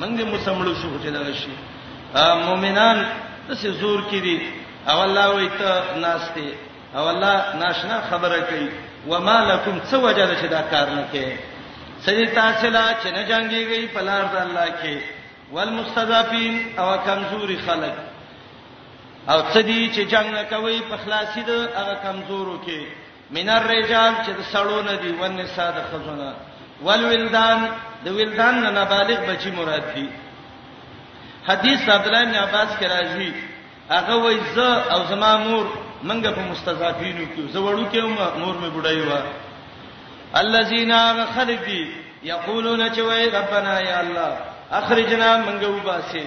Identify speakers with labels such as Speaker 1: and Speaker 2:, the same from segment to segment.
Speaker 1: موږ دې مسمړو شو چې دا شي مؤمنان دسه زور کې دي او الله وي ته ناشته او الله ناشنا خبره کوي وما لكم څه وجه ده چې دا کار نه کوي سړي تاسو لا چې نه جنگيږي په لار د الله کې والمستضعفين او کمزوري خلک او څه دي چې جنگ نه کوي په خلاصي د هغه کمزورو کې من الرجال چې د سړو نه دی ونساء د خزونه والولدان د ولدان نه نابالغ بچی مراد دي حدیث عبد الله بن عباس کې راځي هغه وای ز او زما مور منګه په مستضعفینو کې زوړو کې مور مې بډای و الذين خلقي یقولون چې وای ربنا یا الله اخرجنا منګه وباسه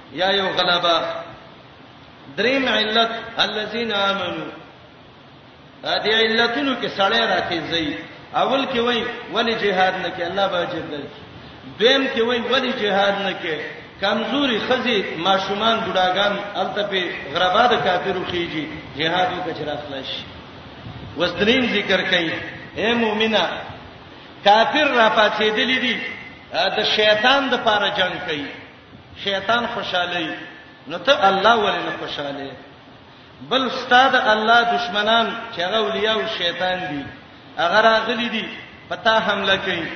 Speaker 1: یا یو غلبا دریم علت الذين امنوا ا دې علتونو کې سړی راکې زی اول کې وای ولی جهاد نه کې الله به اجر درکړي دویم کې وای ولی جهاد نه کې کمزوري خزي ماشومان بډاګان الته په غربا د کافرو خيږي جهاد وکړي راخلاش وسدرین ذکر کوي اے مؤمنه کافر را پاتې دي د شیطان د پاره جنگ کوي شیطان خوشالي نو ته الله ولې نه خوشاله بل استاد الله دشمنان چې هغه اولیاء او شیطان دي هغه راغلي دي پتا حمله کوي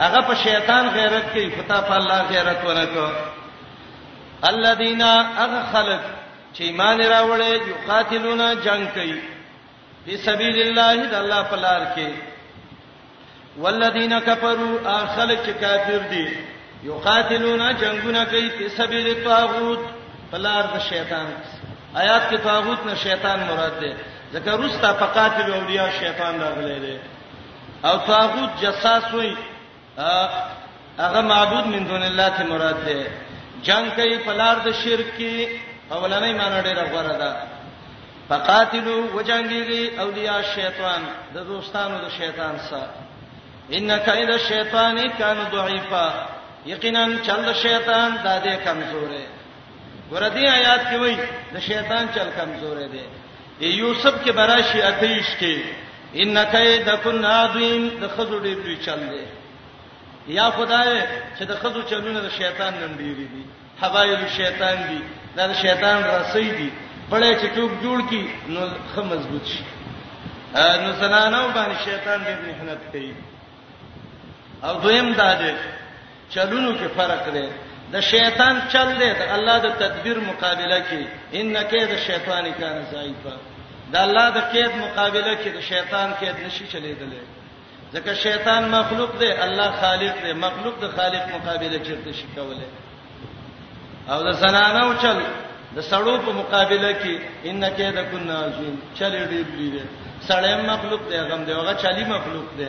Speaker 1: هغه په شیطان غیرت کوي پتا په الله غیرت ورکو الذين اغخلق چې ایمان راوړې یو قاتلون جنگ کوي فی سبیل الله د الله په لار کې والذین کفروا اخلق چې کافر دي یقاتلون جنگونه کوي په سبیل طاغوت په لار د شیطان آیات کې طاغوت نه شیطان مراد ده ځکه روستا فقاتل اولیاء شیطان راغلی دی او طاغوت جساس وي هغه معبود من دون الله ته مراد ده جنگ کوي په لار د شرک کې اولنې معنی ډیره غوړه ده فقاتلو وجنګيږي اولیاء شیطان د دوستانو د شیطان سره ان کید الشیطان کان ضعیفا یقینا چل شیطان د دې کمزورې وردی آیات کې وایي د شیطان چل کمزورې دی یوسف کې براشي اتیش کې ان کیدکن عظیم د خزو ډېر لوی چل دی یا خدای چې د خزو چلونه د شیطان نن ډېری دي حبایل شیطان دي دا د شیطان رسۍ دي پړې چې ټوک جوړ کی نو خه مضبوط شي نو زنانو باندې شیطان دې محنت کوي او دویم دا دی چلونو کې فرق دی د شیطان چل دی د الله د تدبیر مقابله کې ان کید شیطان کان ضعیفا د الله د کید مقابله کې د شیطان کید نشي چلیدلې ځکه شیطان مخلوق دی الله خالق دی مخلوق د خالق مقابله چیرته شي کولای او د زنانو چل د سړو په مقابله کې ان کې د کن عظیم چل ډیر دی سړی مخلوق دی غم دی هغه چالي مخلوق دی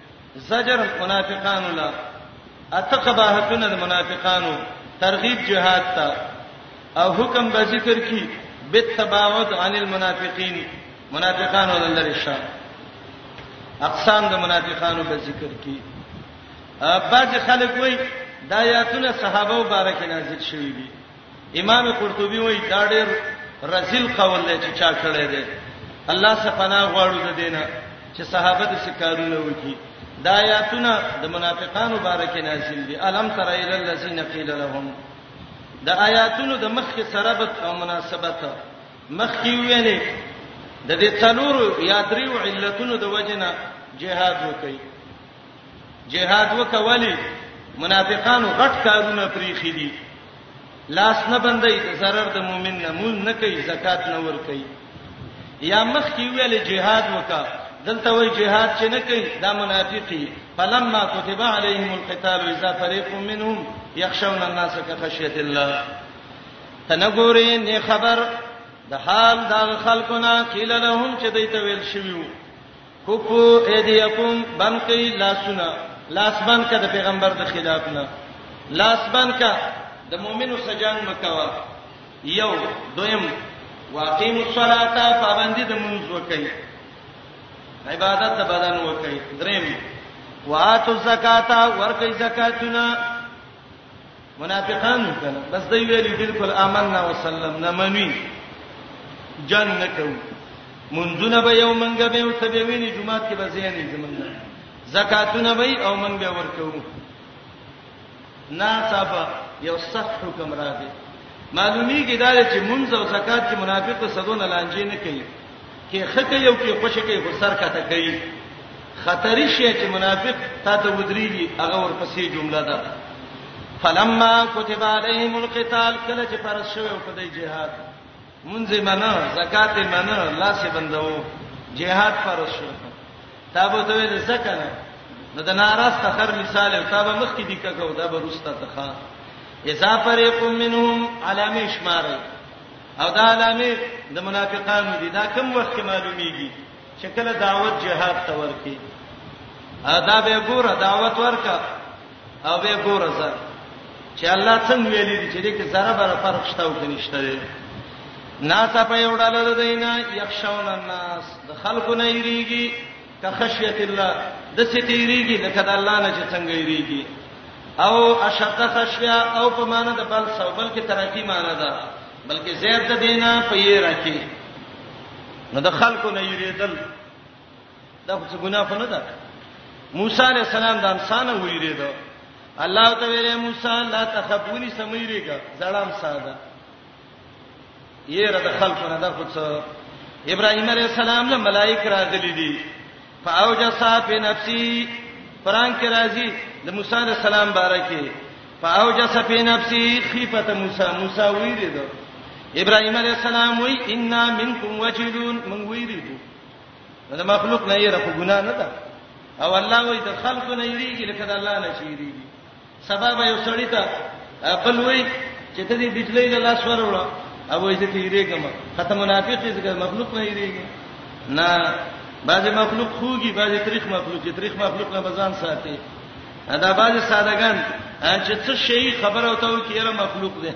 Speaker 1: زجر منافقان لا اته قباحتونه د منافقانو ترغیب جهاد ته او حکم به ذکر کی بالتباعد عن المنافقین منافقانو لری شه اقسام د منافقانو به ذکر کی بعض خلک وای دا آیاتونه صحابه مبارک نازل شوی دي امام قرطبي وایي دا ډېر رزل قول دی چې چا کړی دی الله سبحانه غواړو د دینه چې صحابه د سکارونه وکي دا آیاتونه د منافقانو باره کې نازل دي الم تر الى الذين قيل لهم د آیاتونو د مخ کې سرابت او مناسبت مخ کې ویلې د دې څلورو یا دریو علتونو د وجنه جهاد وکړي جهاد وکولي منافقانو غټ کارونه پریخي دي لاس نه بندي د zarar د مؤمن نه مون نه کوي زکات نه ور کوي یا مخ کې ویل جهاد وکا دلته وی جهاد چې نه کوي دا منافقي فلما كتب عليهم القتال اذا فريق منهم يخشون الناس كخشيه الله تنګوري نه خبر د حال دا خلقنا قیل لهم چې دوی ته ویل شویو کفو ایدیکم بن کوي لاسونه لاس بن کا د پیغمبر د خلاف نه لاس بن کا د مؤمنو سجان مکوا یو دویم واقیم الصلاه پابندی د منځ وکي عبادت د بدن وکي دریم واتو زکات ورکي زکاتونه منافقان کله بس دوی ویلي بالکل آمنا وسلم نه منوي جنگ نه کوي منځونه به یو منګه به او تبوینه جمعه کې به زیان یې زمونږ زکاتونه به او منګ به ورکو ناصابه یو صح حکم راغی معلومیږي دا چې منځ او زکات کې منافق صدونه لانجې نه کوي کې خکه یو کې خوشی کې خو سر کته کوي خطرې شي چې منافق تا ته ودرېږي هغه ورپسې جمله ده فلما كتب عليهم القتال کله چې پر شوه په دې جهاد منځ منه زکات منه لاس بندو جهاد پر شوه تابو ته ویل زکنه نو د ناراض تخر مثال او تابه مخ کې دی ککو دا به روسته تخا اذا فريق منهم علامه شماره او دا علامه د منافقانو دي دا کوم وخت کې معلومیږي چې کله دعوت جهاد ته ورکی دا به ګوره دعوت ورکا او به ګوره زه چې الله څنګه ویلي دي چې دې کې زره بره فرق شته او کنيشته دي ناڅه په یو ډول د دینه یخشون الناس د خلکو نه یریږي کخشیت الله دسه تیریږي لکه د الله نه چې څنګه یریږي او اشد خشیا او په معنا د بل څو بلکې ترقی معنا ده بلکې زیر ته دینا په یې راکی نو د خلکو نه یریدل دا څه ګناه خو نه ده موسی علی السلام د انسان ویریدو الله تعالی موسی لا تخبونی سمیریګه زړام ساده یره د خلکو نه د خود ابراهيم عليه السلام له ملائک راغلي دي فاوجس فی نفسی قران کې راځي د موسی عليه السلام بارکه فاوجس فی نفسی خیفه موسی موسی ویرید ابراهيم عليه السلام وی انا منکم وجلون من ویرید دا مخلوق نه یې رخ ګنا نه ده او الله وی د خلکو نه یریږي لکه د الله نه شي یریږي سبا به یو سړی ته بل وای چې ته دې بجلی له لاس وروړه او وای چې تیریږم ختم منافق دې څنګه مخلوق نه یریږي نه بعضی مخلوق خوږي بعضی تاریخ مخلوق چې تاریخ مخلوق نه بزان ساتي دا بعضی سادهګان چې څه شی خبره وته و کیره مخلوق ده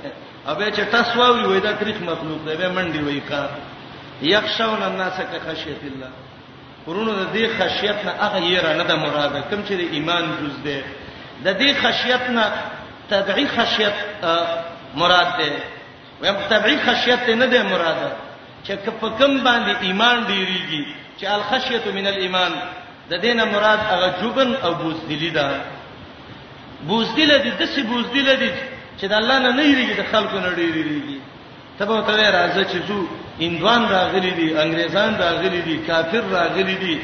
Speaker 1: او به چې تاسو وی وای دا تاریخ مخلوق ده به منډي وای کا یخشون الناس کخشیت الله ورونو د دې خشیت نه هغه یې را نه د مراد کوم چې د ایمان جز ده د دې خشیت نه تبعی خشیت مراد ده ویم تبعی خشیت نه ده مراد چې په کوم باندې ایمان ډیریږي چې الخشیت من الايمان د دینه مراد هغه جبن او بوزدلی ده بوزدل دي د څه بوزدل دي چې د الله نه نه یریږي د خلکو نه ډیریږي ته به ته راځه چې زو هندوان راغلي دي انګريزان راغلي دي کافر راغلي دي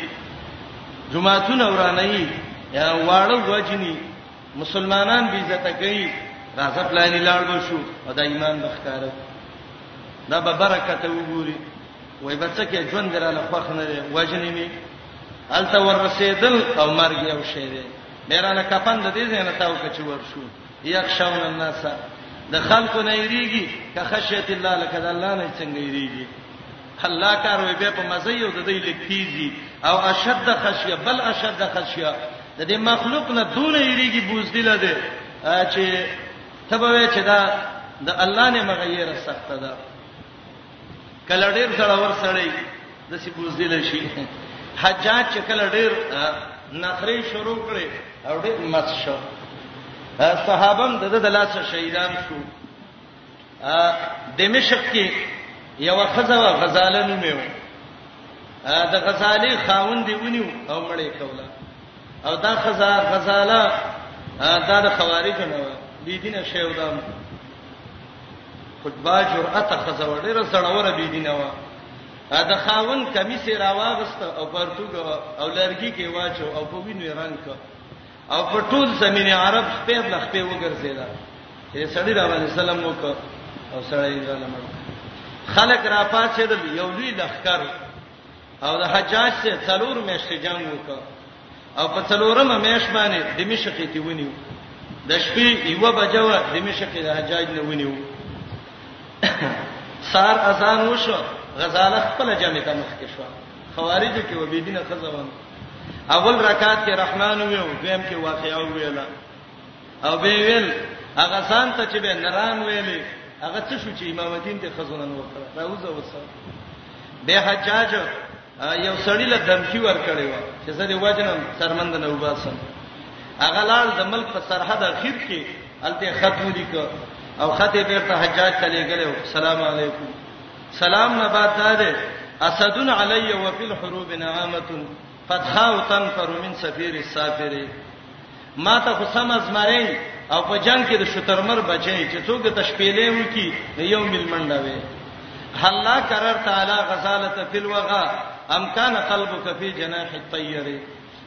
Speaker 1: جماعتونه ورانه یي یا واړو وجني مسلمانان بي عزت کوي راځه پلاني لاړ بشو او دا ایمان بخکاره دا به برکت وګوري وای بچکه ژوند دراله خوښ نه دی وجنی می الته ور رسیدل او مرګ یو شی دی بیرانه کپن د دې زینه تاو کچ ورشو یخشون الناس د خلکو نه یریږي که خشیت الله لکه د الله نه څنګه یریږي الله کار وي به په مزه یو د دې لکیږي او اشد خشیه بل اشد خشیه د دې مخلوق نه دون یریږي بوزدل ده چې تبوي چې دا د الله نه مغیره سخت ده کله ډیر سره ور سړی د سی بوزدل شي حجاج چې کله ډیر نخري شروع کړي او ډیر مس شو صحابم د د لاسه شهیدان شو دمشق کې یو خزه غزاله نومو د غزاله خاوند دی ونیو او مړې کوله او دا خزا غزاله دا د خوارج نه و دي دینه شیو دام خطبه جرأت خزه وړه زړوره بي دینه وا دا خاون کمی سي راواغست او پرتوګ او لرګي کې واچو او په وینې رنگ کو او په ټول زمين عرب په لخ په وګرځیدا چې سړی را باندې سلام وکړ او سړی یې ځلمړ خلک را پاتېدل یو لوی لخر او د حجاج سره څلور میاشتې جنگ وکړ او په څلورمه میاش باندې د مشق ته ونیو د شپې یو بجوه د مشق د حجاج نه ونیو سار اذان وشو غزاله خپل جامع ته مخ کې شو خوارج کې و بي دینه خزوان اول رکعات کې رحمان ویو دویم کې واقعا ویلا او به ویل هغه ځان ته چې به نران ویلې هغه څه شو چې امام الدین ته خزونه نو وکړه راوځه وسه به حجاج یو سړی له دمکی ور کړی و چې زه دی وجنم سرمند نه وباسم هغه لال د ملک په سرحد اخیر کې الته خط ولیک او خط به ته حجاج ته لګلو سلام علیکم سلام نه بعد دا ده اسد علی و فی الحروب نعامه فتحا تنفر من سفیر السافر ما ته خو سم ازمرې او په جنگ کې د شترمر بچي چې څوک د تشپېلې وکی یو ملمنډه وي الله قرار تعالی غزالت فی الوغا ام کان قلبک فی جناح الطیر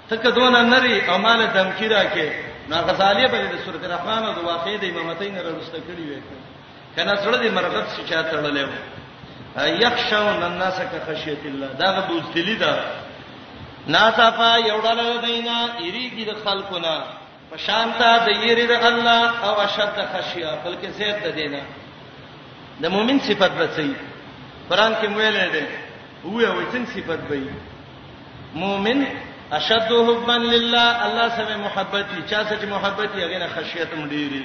Speaker 1: تک دون نری او مال دمکی راکې نا غزالیه په دې سورته رحمان او د واقعې د امامتین راوسته کړی وې کنه زړه دې مرغت شي چا تړلې و یخشون الناس کخشیت الله دا غبوز دلی دا ناصفا یو ډول دینا یریږي د خلقونه په شانتا د یری د الله او اشد خشیا بلکې زید د دینا د مؤمن صفت بچي قران کې ویلې ده هو یو څنګه صفت به مؤمن اشد حبا لله الله سره محبت چا سره محبت یې غنه خشیت مډيري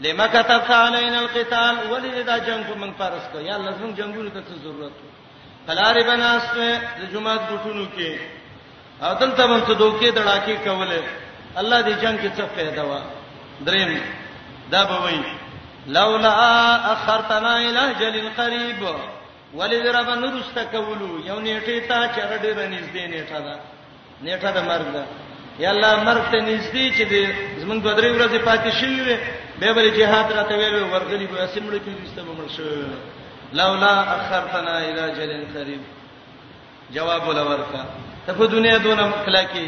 Speaker 1: لما كتبت علينا القتال ولې دا جنگ په موږ فرض کړ یا الله زموږ جنگونو ته څه ضرورت و کلارې بناسته د جمعات ګټونو کې او دلته هم څه دوکې دړاکې کوله الله دې جنگ کې څه پیدا و دریم دا به وایي لولا اخرتنا الى جل قريب ولذرب نرست کولو یو نیټه تا چر ډیر نږدې نیټه ده نیټه د مرګ ده یا الله مرګ ته نږدې چې دې زمونږ دوه درې ورځې پاتې شوې وي به بل جهاد راته ویل ورغلی به اسمړو کې وسته به مړ شو لولا اخرتنا الى جل قريب جواب ولا ورکا ته په دنیا دونه کلا کې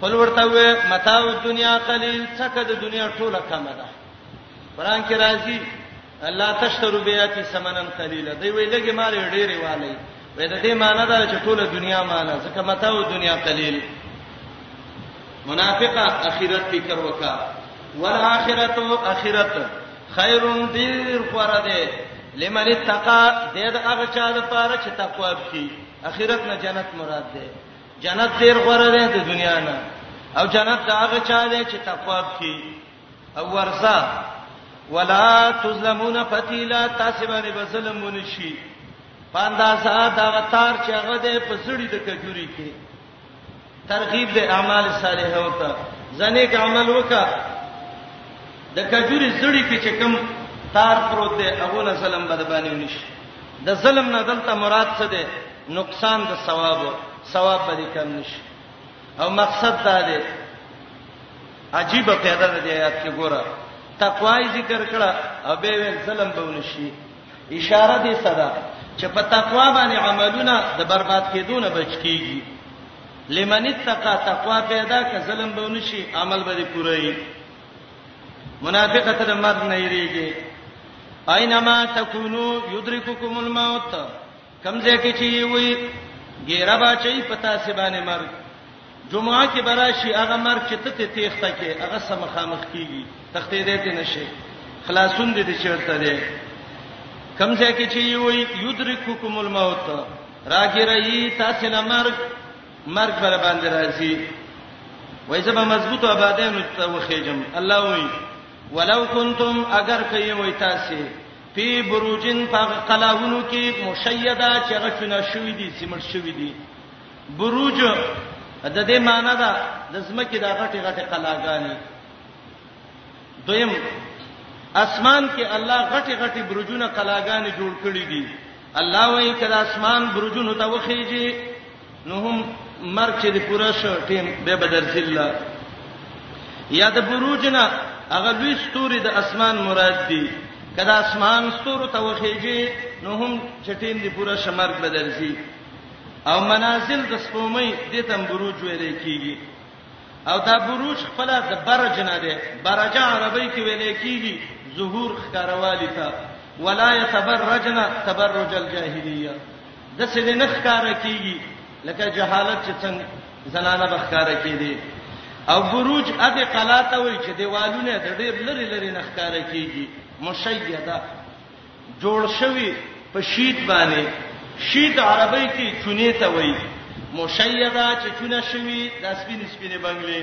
Speaker 1: فل ورته وې متاع دنیا قلیل څخه د دنیا ټوله کمه ده قران کې راځي الله تشترو بیاتی سمنن قلیلا دی وی لګي مال ډېری والی وې د دې معنی دا چې ټوله دنیا مال ځکه متاع دنیا قلیل منافقه اخرت فکر وکا والاخرت اخرت خیر دیر خوره ده لمن اتقا دې د هغه چا د پاره چې تقوا وکړي اخرت نه جنت مراد ده جنت دیر خوره ده د دنیا نه او جنت د هغه چا ده چې تقوا وکړي او ورزا ولا تظلمون فتیلا تاسو باندې بظلم ونشي پاندازا دا غتار چې هغه د پسړی د کجوري کې ترغیب د اعمال صالحه وته ځنې ک عمل وکا د کجوري زړی کې چې کم تار پروت دی هغه نه ظلم بد باندې ونشي د ظلم نه دلته مراد څه دی نقصان د ثواب ثواب به کم نشي او مقصد دا دی عجیبه پیدا ده دی آیات کې ګوره تقوای ذکر کړه او به ویل ظلم به ونشي اشاره دې صدا چې په تقوا باندې عملونه د برباد کېدو نه بچ کیږي لمن اتقى تقوا پیدا ک ظلم به ونشي عمل به دې پوره وي منافقه تر مرګ نه یریږي اينما تکونو یدرککم الموت کم ځای کې چې وي ګیره با چي پتا سي باندې مرګ جمعه کې براشي هغه مرګ چې ته ته تیخته کې هغه سمخامخ کیږي تختې دې ته نشي خلاصون دې دې چیرته دې کم ځای کې چې وي یدرککم الموت راګرایي تاسو نه مرګ مرګ پر باندې راځي وای زما مضبوط آبادانو ته وخېجم الله وای ولو کنتم اگر کوي وای تاسو فی بروجن فغ قلاونو کې مشیدا چې غچونه شوې دي سیمړ شوې دي بروج د دې معنی دا د زمکه د غټي غټي قلاګانی دویم اسمان کې الله غټي غټي برجونه قلاګانی جوړ کړی دي الله وایي کله اسمان برجونه ته وخیږي نو هم مرګ چې دی پوره شو ټیم به بدر ذله یا د بروجنا هغه لوی ستوري د اسمان مراد دي کله اسمان ستورو ته وخیږي نو هم چې ټیم دی پوره شمرګ بدل شي او منازل د سپومې د تم بروج ویل کیږي او دا بروج خپل د برج نه دی برج عربی کې ویل کیږي ظهور ښکاروالی ته ولا يتبرجنا تبرج الجاهليه داسې دې نه ښکاره کیږي لکه جهالت چې څنګه زنانه به ښکاره کیدي او بروج اته قلاته وي چې دیوالونه د ډیر لری لری نه ښکاره کیږي مشیده جوړ شوی په شیت باندې شیت عربی کې چونی ته وایي مشیده چې چونه شوی د سپین سپینې بنگلې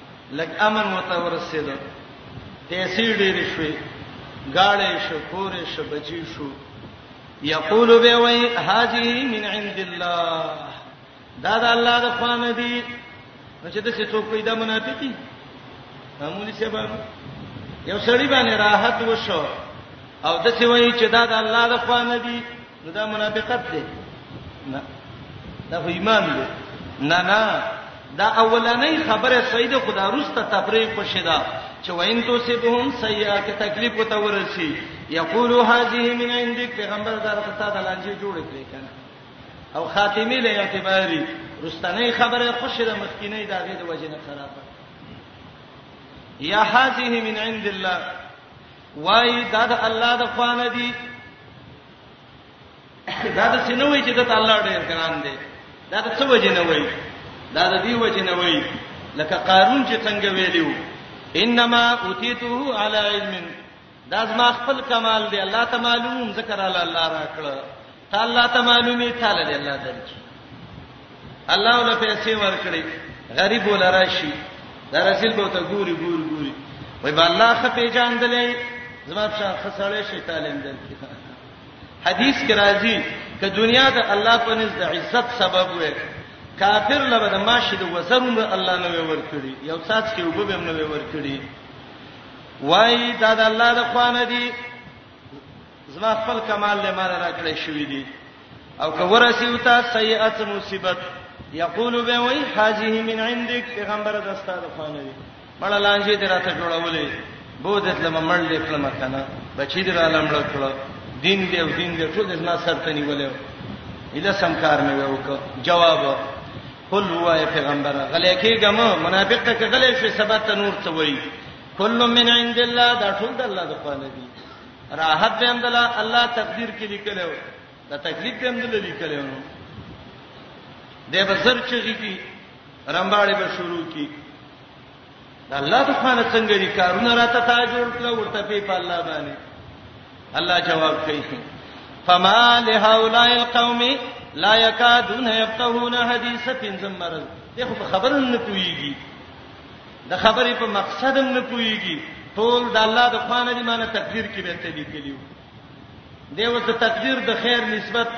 Speaker 1: لږ امن ورته ورسېد، پيسې ډېرې شوې، ګاړی يې شو، کور يې شو، بچي يې شو. يقول به وايي، هذه من عند الله، دا د الله د خوا نه دي. نو چې داسې څوک وي دا منافق دي؟ معمولي صاحب یو سړی باندې راحت وشو او داسې وایي چې دا د الله د خوا نه دي، نو دا منافقت دی نه دا خو ایمان دی نه نه دا اولنې خبره سید خدا رسته تفریق خوشی دا چې وین تو سی به هم سیئه کې تکلیف وته ورسی یقولو هذه من عندك پیغمبر دا ته د لانجه جوړ کړی کنه او خاتمی له اعتباری رستنې خبره خوشی د مخکینه دا غي د وجنه خرابه یا هذه من عند الله وای دا د الله د خوانه دي دا د سينوي چې د الله ډېر ګران دی دا د څه وجه نه وای دا د دې وجه نه وای لکه قارون چې څنګه ویلیو انما اوتیته علی علم دا زما خپل کمال دی الله تعالی معلوم ذکر علی الله راکړه تا الله ته معلومي تعالی دې الله درکې الله ول پیسې ورکړي غریب ول راشي دا رسول به ته ګوري ګوري ګوري وای با الله خپې جان دلې زما په شان خسړې شي تعلیم درکې حدیث کې راځي ک دنیا د الله په نزد عزت سبب وي کافر لبه د ماشي د وسرون الله نه ورکړي یو سات کې وبم نه ورکړي وای دا د الله د خوانه دي زما خپل کمال له مال راکړې شوې دي او که ورسیو تا سیئات مصیبت یقول به وای هذه من عندك پیغمبر دستا د خوانه دي مړ لانجه دې راته جوړولې بودت لمه مړ دې کلمه کنه بچی دې را لمړ کړو دین دې او دین دې ټول ځنا سرته نیولې اله سم کار مې وکړ جواب قل هو پیغمبر غلې کېګم منافق ته غلې شي سبا ته نور څه وایي کل من عند الله دا ټول د الله د خوا نه دي راحت به هم د الله تقدیر کې لیکل و دا تکلیف به هم د لیکل و نو د بسر چغی کی رمباړې به شروع کی دا الله د خوا نه څنګه دي کارونه راته تا جوړ کړو ورته په الله باندې الله جواب کوي فما لهؤلاء القوم لا يكادون يفقهون حديثا في ذمرز دغه خبرونه کويږي د خبرې په مقصد هم نه پوهیږي ټول د الله د خوانه دي معنی تقدیر کې به ته لیکلیو دی وځ تقدیر د خیر نسبت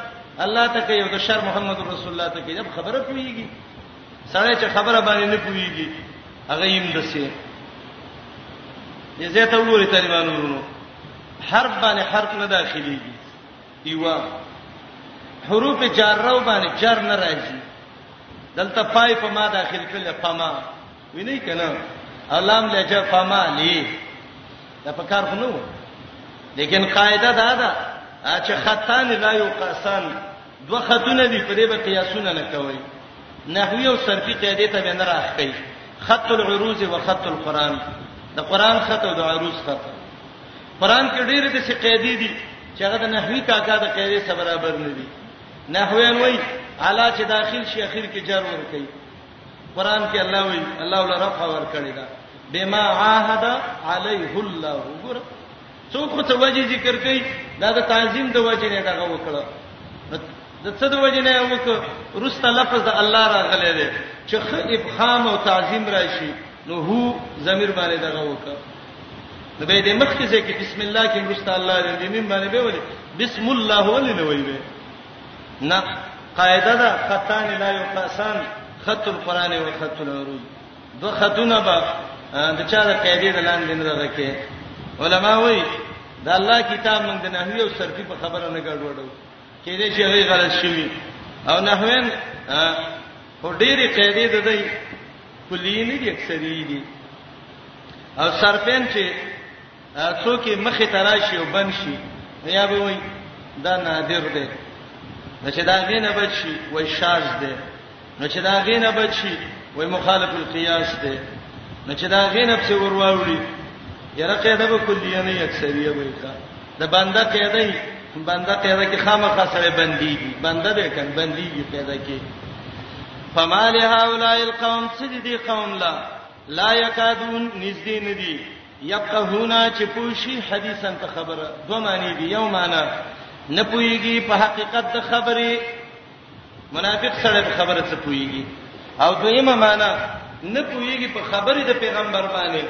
Speaker 1: الله ته کوي او د شر محمد رسول الله ته کوي جب خبره پوهیږي سړی چې خبره باندې نه پوهیږي هغه یې مدسه یزه ته وګوري طالبانو حرب باندې حرب نه داخليږي یوا حروف جاره باندې جر نه راځي دلته پای په ما داخل کړل فما ویني کنه علام لجه فما لی دا په کار خنو لیکن قاعده دا ده چې خطان لا یو قسان دوه خطونه دي په دې به قیاسونه نه کوي نحوی او صرفی قاعده ته به نه راخی خط العروض و خط القران د قران خط او د عروض خط قران کې ډېر د څه قاعده دي چې هغه د نحوی کاکا د قاعده سره برابر نه دي نحویان وایي الا چې داخل شي اخر کې جر ور کوي قران کې الله وایي الله ول رفع ور کړی دا بما عاهد علیه الله وګوره څوک څه وجه ذکر کوي دا د تعظیم د وجه نه دغه وکړه د څه د وجه نه وکړه رست لفظ د الله راغلی دی چې خ ابهام او تعظیم راشي نو هو ضمیر باندې دغه وکړه نو به دې مخکې ځای کې بسم الله کې مرسته الله دې مين باندې به ولي بسم الله ولي نه وي نه قاعده ده خطان لا يقاسان خط القران او خط العروض دو خطونه به د چا د قاعده د لاندې نه راکې علما وایي دا الله کتاب موږ د نحوی او صرفي په خبره نه ګډوډو کې دې شي غلط شوی او نحوین هډيري قاعده ده کلیه نه دي اکثری دي او سرپین چې څوک مخه تراشي او بن شي یا به وای دا نادر دی نو چې دا غینه بچي وای شاز دی نو چې دا غینه بچي وای مخالف القياس دی نو چې دا غینه په ورواوړي یره قاعده به کلیه نه اکثریه وای کا د بنده قیدای بنده قیدا کې خامخا سره بنديږي بنده به کم بنديږي قیدا کې فمال هؤلاء القوم سجدي قوم لا لا یکادون نږدې ندي یقهونا چې پوشي حدیثا ته خبره دوه معنی دي یو معنی نه پويږي په حقیقت د خبرې منافق سره خبره څه پويږي او دویمه معنی نه پويږي په خبرې د پیغمبر باندې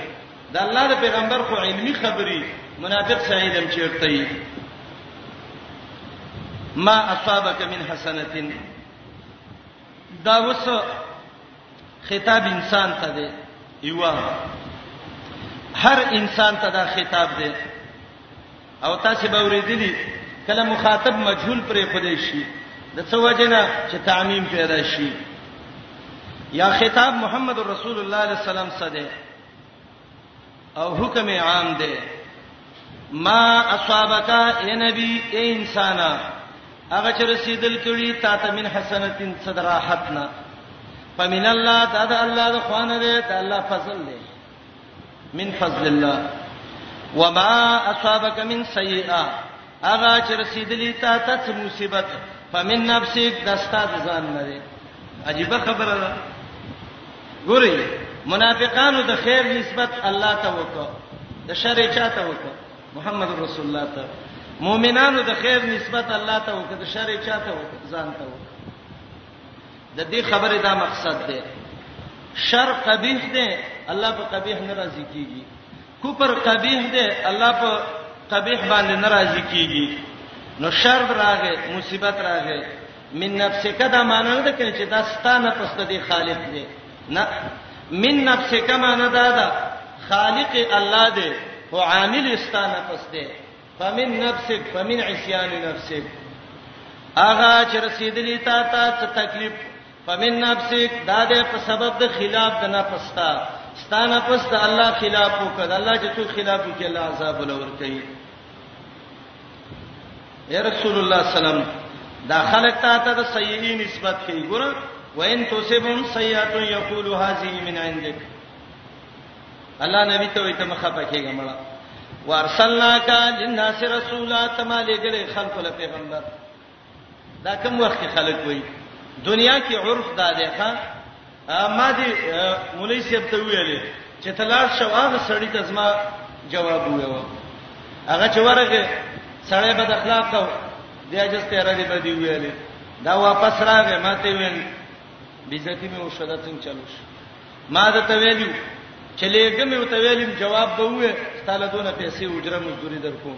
Speaker 1: د الله د پیغمبر خو علمي خبري منافق سره علم چیرته ای ما اصابک من حسنتین دا وس خطاب انسان ته دی یو هر انسان ته دا خطاب دی او تاسو به ورېدلی کله مخاطب مجهول پرې خدای شي د څه وجنه چې تعمیم پیدا شي یا خطاب محمد رسول الله صلی الله علیه وسلم سره او حکم عام دی ما اصحابک اے نبی اے انسان هغه چې رسیدل کړي تا ته من حسنتین صدراحتنا فمن الله دا د الله د خوانه دی دا الله فضل دی من فضل الله وما اصابك من سيئه هغه چې رسیدلی تا ته څه مصیبت فمن نفسک دستا ځان نه دی عجیب خبره ده ګوري منافقانو د خیر نسبت الله ته وکړه د شر چاته وکړه محمد رسول الله ته مؤمنانو د خیر نسبت الله ته وکړه د شر چاته وکړه ځان ته وکړه د دې خبره دا مقصد ده شر قبیح ده الله په قبیح ناراضي کیږي کفر قبیح دی الله په قبیح باندې ناراضي کیږي نو شر راغې مصیبت راغې من نفسک دا معنی نه کوي چې دا ستانه پس د خالق دی نه من نفسک معنی دا ده خالق الله دی او عامل ستانه پس دی فمن نفسک فمن عصيان نفسک اغه چې رسیدلی تا ته تکلیف فمن نفسک دا ده په سبب د خلاف د نفس تا ستانه پس د الله خلاف وکړه الله چې څو خلاف وکړي الله عذاب لور کوي یا رسول الله سلام دا خلک ته ته د سیئی نسبت کوي ګور وین توسبم سیئات یقول هذه من عندك الله نبی ته وي ته مخه پکېږه مړه وارسلناک للناس رسولا تمالګل خلق له پیغمبر دا کوم وخت کې خلک وایي دنیا کې عرف دا دی ښا ما دې مولوی صاحب ته ویلې چې تلار شو هغه سړی ته زما جواب ویو هغه چې ورغه سړی بد اخلاق او د اجازه ته را دي بدی ویلې دا واپس راغې ما ته ویل بیزتی مې وشوده څنګه چلو شو ما دا ته ویلو چې لېګم یو ته ویلم جواب به وې ستاله دونه پیسې اجره مزدوري درکوم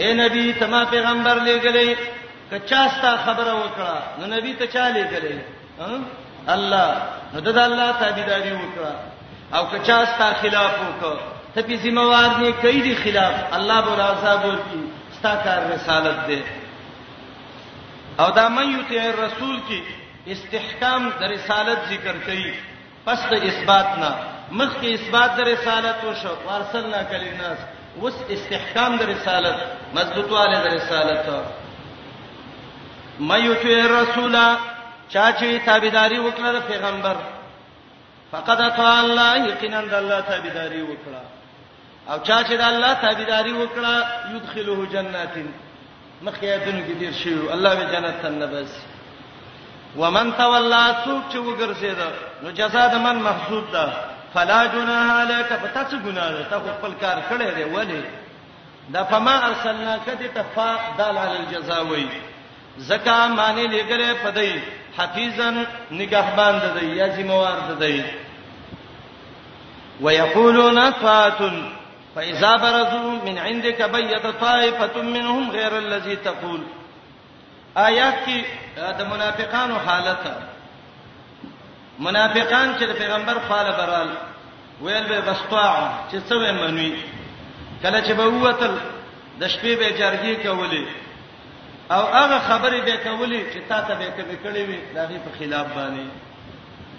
Speaker 1: اے نبی تما پیغمبر لګلې کچاستا خبره وکړه نو نبی ته چا لګلې الله نو د الله تابعداري وکړه او کچاستا خلاف وکړه ته په ذمہ وار نه کوي دي خلاف الله بولا عذاب ورکی ستا کار رسالت ده او دا مې یو ته رسول کې استحکام د رسالت ذکر کوي پس د اثبات نه مخکې اثبات د رسالت وشو وارسلنا کلیناس وس استحکام د رسالت مضبوطواله د رسالت مېوتو رسولا چا چې تابعداري وکړه د پیغمبر فقد اطاع الله یقینا د الله تابعداري وکړه او چا چې د الله تابعداري وکړه يدخله جنات مخیاتونو کې تیر شي الله به جنت ته نبس ومن تولى سوق چې وګرځید نو جزاء د من محسوب ده فلا جناح عليك پتا څه ګناه ده ته خپل کار کړی دی ولی دا فما ارسلنا کدی تفا دال علی الجزاء وی زکا معنی لګره پدای حفیظن نگهبان ده یا ذمہ وار ده ويقولون طاعت فاذا برزوا من عندك بيت طائفه منهم غير الذي تقول آیات کې د منافقانو حالت منافقان چې پیغمبر خاله برال ویل به بسطاع چې څه ومنوي کله چې به ووتل د شپې به جرګي کولې او هغه خبرې به کولې چې تا ته به کړې وي دغه په خلاف باندې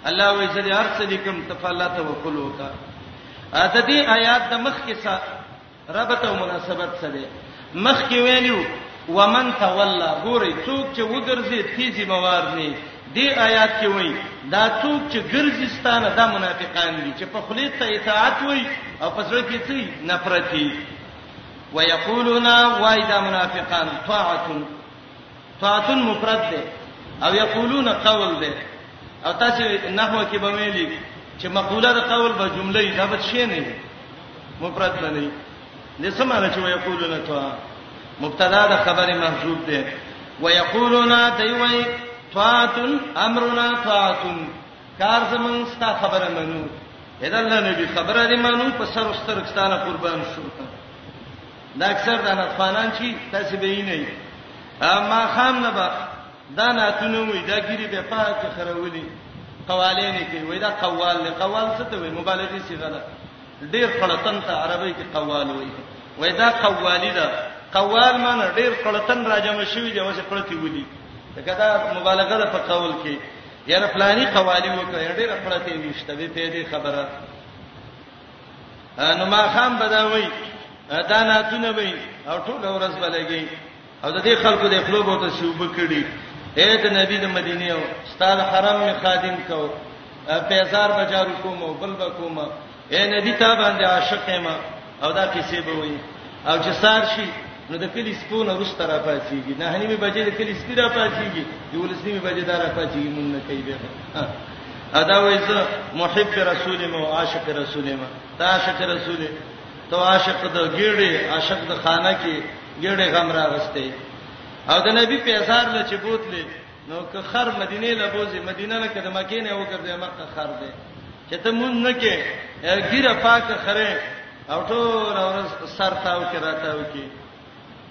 Speaker 1: الله وې زری هر څه لیکم ته په الله توکل وکا ا د دې آیات د مخ کې څه ربط او مناسبت څه دی مخ کې ویلو ومن تولى ګوري څوک چې وګرځي تی ذمہوار نه دی آیات کې وایي دا څوک چې ګرځي ستانه دا منافقان دي چې په خلی ته اطاعت وایي او په ځړ کې تی نفرتي ويقولون وای دا منافقان طاعت طاعتن مفرد ده او یقولون قول ده او تاسو نحو کې به ویلي چې مقوله د قول به جمله یې دا به شی نه وي مفرد نه وي د سمانه چې ويقولون طاعه مبتدا د خبره محذوب ده ويقولون دوی طاعت امرنا طاعت کار زمون ستا خبره منو اذا الله نبی خبره دې منو په سر واسترکستانه قربان شو دا اکثر د نطفانان چې تاسو به یې نه یې ما خام نه به دا ناتونه وي دا ګری به پاک خرولي قوالین کې وای دا قوال نه قوال څه ته وای مبالغه صيغه ده ډیر خلطن ته عربی کې قوال وای وای دا قوالی ده قوال معنی ډیر خلطن راجم شوی دی واسه خلطي ودی دا دا مبالغه ده په قول کې یاره فلانی قوالی وکړه ډیر خلطي نشته به پیدا خبره نو ما خام بداوي دا ناتونه وي او ټول ورځ بلګي او د دې خلکو د خپل بوته شوب کړي اے د نبی د مدینه او استاد حرم می خادم کو پیسار بچارو کوم او بل بکوم اے نبی تا باندې عاشق ما او دا کیسې به وي او چې سار شي نو د کلی سپونه وروسته را پاتېږي نه نیمه بجې د کلی سپی را پاتېږي د ولسنیمه بجې دا را پاتېږي مونږ نه کوي به ادا وای زه محب رسول مو عاشق رسول مو تا عاشق رسول تو عاشق د ګیړې عاشق د خانه کې ګیړې غم راغسته او د نبی پیسار له چې بوتلې نو که خر مدینه له بوزي مدینه له کده مکه نه وګرځي مکه خر دی چې ته مونږ نه کې ګیره پاکه خره او ټول ورځ سر تاو کې راتاو کې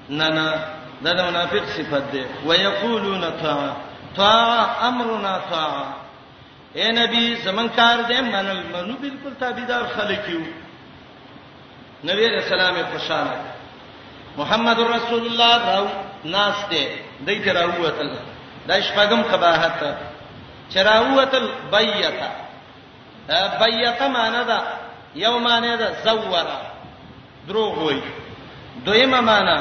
Speaker 1: نه نه دا د منافق صفت ده ويقولون طاعه طاعه امرنا طاعه اے نبی زمون کار دې منل منو بالکل تابعدار خلک یو نبی علیہ السلام خوشاله محمد رسول الله راو ناس دی دای ته راووتل دا شپږم قباحت چې راووتل بیته بیته معنی دا یو معنی دا زورا دروغ وای دویمه معنی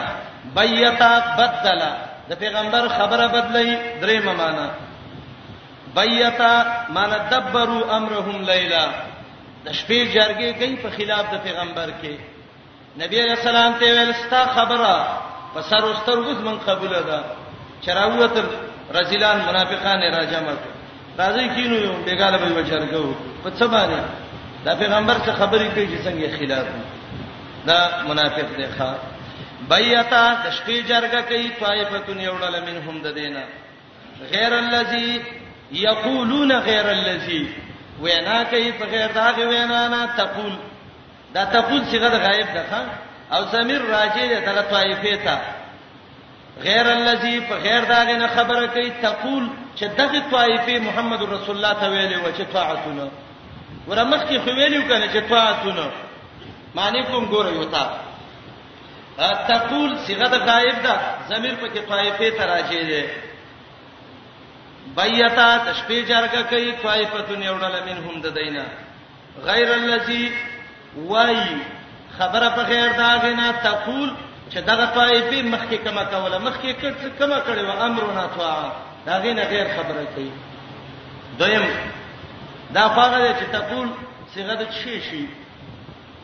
Speaker 1: بیته بدل د پیغمبر خبره بدلی دریمه معنی بیته معنی دبروا امرهم لیلا د شپې جرګې کوي په خلاف د پیغمبر کې نبی علیہ السلام ته ویل ستا خبره په سر او سترګوز من قبول ده چراوت رزلان منافقان راجم راځي کینو یو بیګاله به وجرګو په څه باندې دا پیغمبر څخه خبرې کوي چې څنګه خلاف دا منافق دی ښا بیاتا د شپې جرګه کوي طائفتون یوړل منهم د دینه غیر الذی یقولون غیر الذی وینا کوي په غیر دا غي وینا نه تقول دا تقول صيغه د غائب ده او ضمیر راجع ده دغه طائفه ته غیر الذی په غیر دا غي نه خبره کوي تقول چې دغه طائفه محمد رسول الله ته ویلې و چې طاعتونه ورمخ کې خو ویلو کنه چې طاعتونه معنی کوم ګورې وتا تقول صيغه د غائب ده ضمیر په کې طائفه ته راځي ده بيتا د شپې جرګه کوي طائفه دنیا وړل منهم د دینه غیر الذی وای خبره په خیر دا غنا تقول چې دغه طائفه مخکې کما کوله مخکې کړ څه کما کړي و امرنا طاعه دا غنا غیر خبره کوي دویم دا فقره چې تقول صيغه د شي شي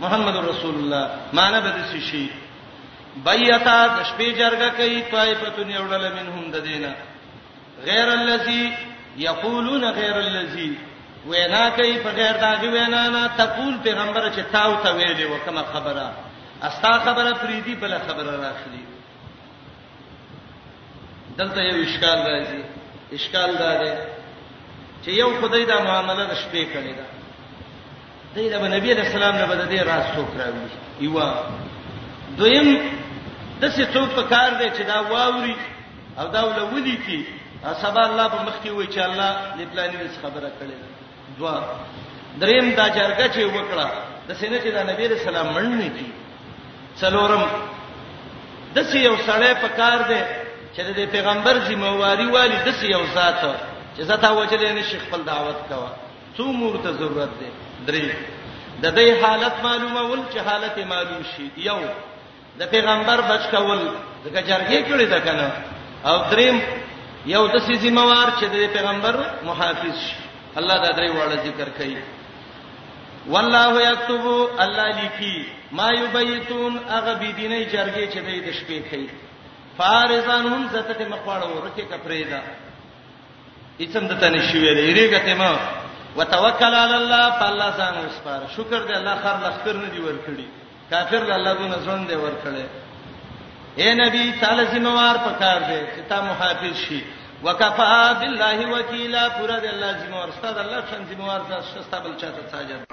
Speaker 1: محمد رسول الله معنی به دې شي بیتا د شپې جرګه کوي طائفتون یوډل منهم د دینه غیر الذی یقولون غیر الذی وینا کوي په غیر داغي وینا نه تقول پیغمبر چې تاو ته ویلې وکما خبره استا خبره فریدی بل خبره راخلی دلته یو اشکال راځي اشکال دا دی چې یو خدای دا معاملې د شپې کړی دا دی له نبی علیہ السلام نه بده دی راز څوک راوړي یوا دویم د څه څوک په کار دی چې دا واوري او دا ولولي کی سبا الله په مخ کې وای چې الله دې پلانې دې خبره کړې دوا دریم دا جرګه چې وکړه د سینې چې دا نبی علیہ السلام مننه کی څلورم د څه یو سړی په کار دی چې د پیغمبر ذمہ واری والی د څه یو ذات چې زتا وجلې نشي خپل دعوت کوا څو مور ته ضرورت دی درې د دې حالت معلومه ول چې حالت معلوم شي یو د پیغمبر بچ کول د جرګې کړي ده کنه او دریم یو د سې ذمہوار چې د پیغمبر محافظ شي الله دا درې وړه ذکر کوي والله یكتب الله لیکي ما یبیتون هغه بی دیني جرګې چې د شپې کوي فارزانهم زته مخواړه ورکه کپریدا هیڅم د تنه شي ویلې یریګه ته ما وتوکل علی الله فالله ځان وسپار شکر دې الله خر لخر نه دی ورکړي کافر الله دونه ځون دی ورکړي اے نبی تعالی ذمہوار پکار دې چې تا محافظ شي وکفا بالله وکیلا پورا دې الله ذمہوار ستاد الله څنګه ذمہوار ځه شستا بل چاته ساجد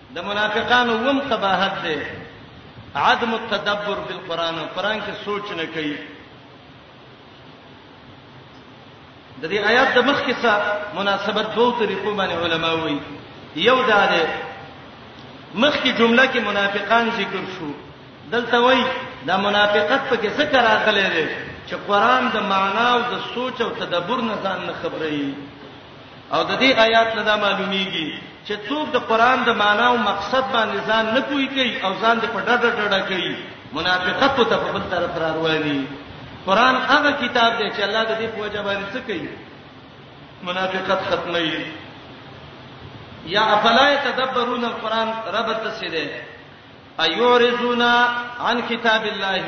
Speaker 1: د منافقانو وم قباحت دی عدم التدبر بالقران قران کې سوچ نه کوي د دې آیات د مخ کې څه مناسبت دوه طریقو باندې علما وایي یو دا ده مخ کې جمله کې منافقان ذکر شو دلته وایي دا منافقت په کې څه کرا غلې ده چې قران د معنا او د سوچ او تدبر نه ځان نه خبرې او د دې آیات نه دا معلومیږي چې څوک د قران د معنا او مقصد باندې ځان نه پوي کوي او ځان دې په ډډه ډډه کوي منافقت ته په بل طرف را رواني قران هغه کتاب دی چې الله د دې په وجه باندې څه کوي منافقت ختمي یا افلا تدبرون القران رب تسیده ایورزونا عن کتاب الله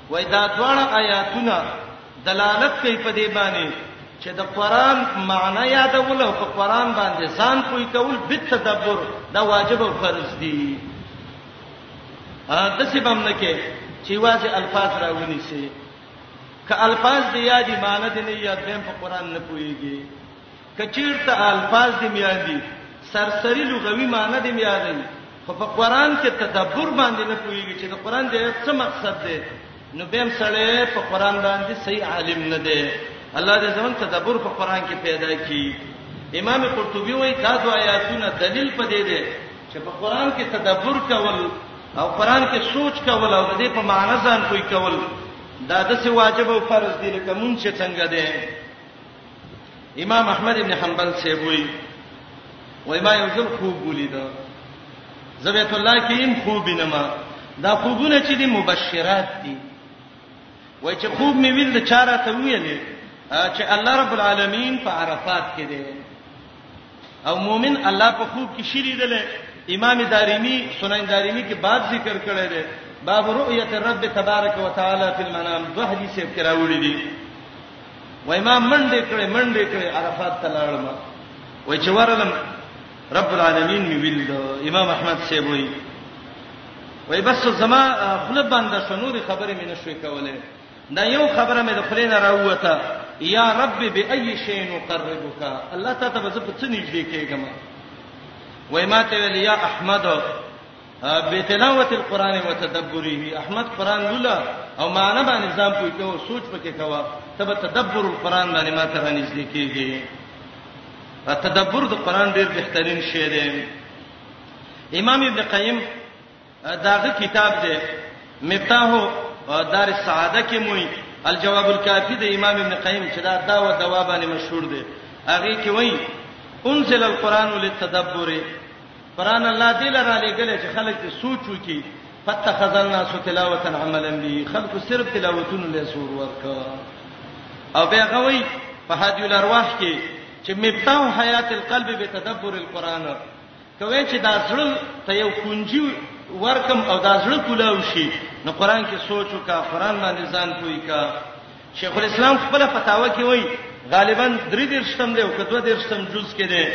Speaker 1: وای دا دواړه آیاتونه دلالت کوي په دې باندې چې د قران معنی یادول او په قران باندې ځان پوي کول به تدبر دا واجب او فرض دي ا دسې بم نه کې چې واځي الفاظ راونی سي که الفاظ دی یادی معنی دی نه یاد بهم په قران نه پويږي که چیرته الفاظ دې میان دي، سرسري لغوي معنی دې میانه وي، خو په قرآن کې تدبر باندې نه پوهیږي چې د قرآن د آیت څه مقصد دی، نو بیا هم سړی په قرآن باندې صحیح عالم نه دی. الله دې زموږ تدبر په قرآن کې پیدا کړي. امام قرطبي وایي دا دوه آیاتونه دلیل پدې دي چې په قران کې تدبر کول او قران کې سوچ کول او د دې په معنی ځان کوی کول دا د څه واجب او فرض دي لکه مونږ چې څنګه دي امام احمد ابن حنبل صاحب وی وای ما یو ځل خوب ولید زبیت الله کیم خوب نما دا خوبونه چې دي مبشرات دي وای چې خوب می ویل د چاره ته ویلې چې الله رب العالمین په عرفات کې دی او مؤمن الله په خوب کې شری دل امام دارمی سنن دارمی کې باب ذکر کړی دی باب رؤیت الرب تبارک وتعالى فی المنام دوه حدیث یې کراوړي دي و امام منډه کړې منډه کړې عرفات ته لاړم و چې ورلم رب العالمین می ویل امام احمد سی وای وای بس زما خپل باندې شنوري خبره مې نشوي کوله دا یو خبره مې د خلې نه راووته یا رب بأي شيء نقربك الله ته ته زه په څه نږدې کېږم وای ما ته ویل یا احمد بتلاوت القران وتدبره احمد قران لولا او معنا باندې ځان پوي کو سوچ پکې کوا تب تدبر القران باندې ما ته نږدې کېږي تدبر د قران ډېر بهترین شی دی امام ابن قیم داغه کتاب دی مفتاح دار السعاده کې موي الجواب الکافی د امام ابن قیم چې دا دا و دوا باندې مشهور دی هغه کې وایي انزل القران للتدبر قران الله دې لره لګل چې خلک دې سوچ وکړي فتخذ الناس تلاوه عملا به خلق صرف تلاوتونه له سور ورکا او بیا غوي په هدي الارواح کې چې مفتاح حیات القلب به تدبر القران کوي چې دا زړه ته یو کونجي ورکم او دا زړه کولاو شي نو قران کې سوچ وکا قران باندې ځان کوی کا شیخ الاسلام خپل فتاوا کې وایي غالبا درې دیر شتم دی او کدو دیر شتم جز کې دی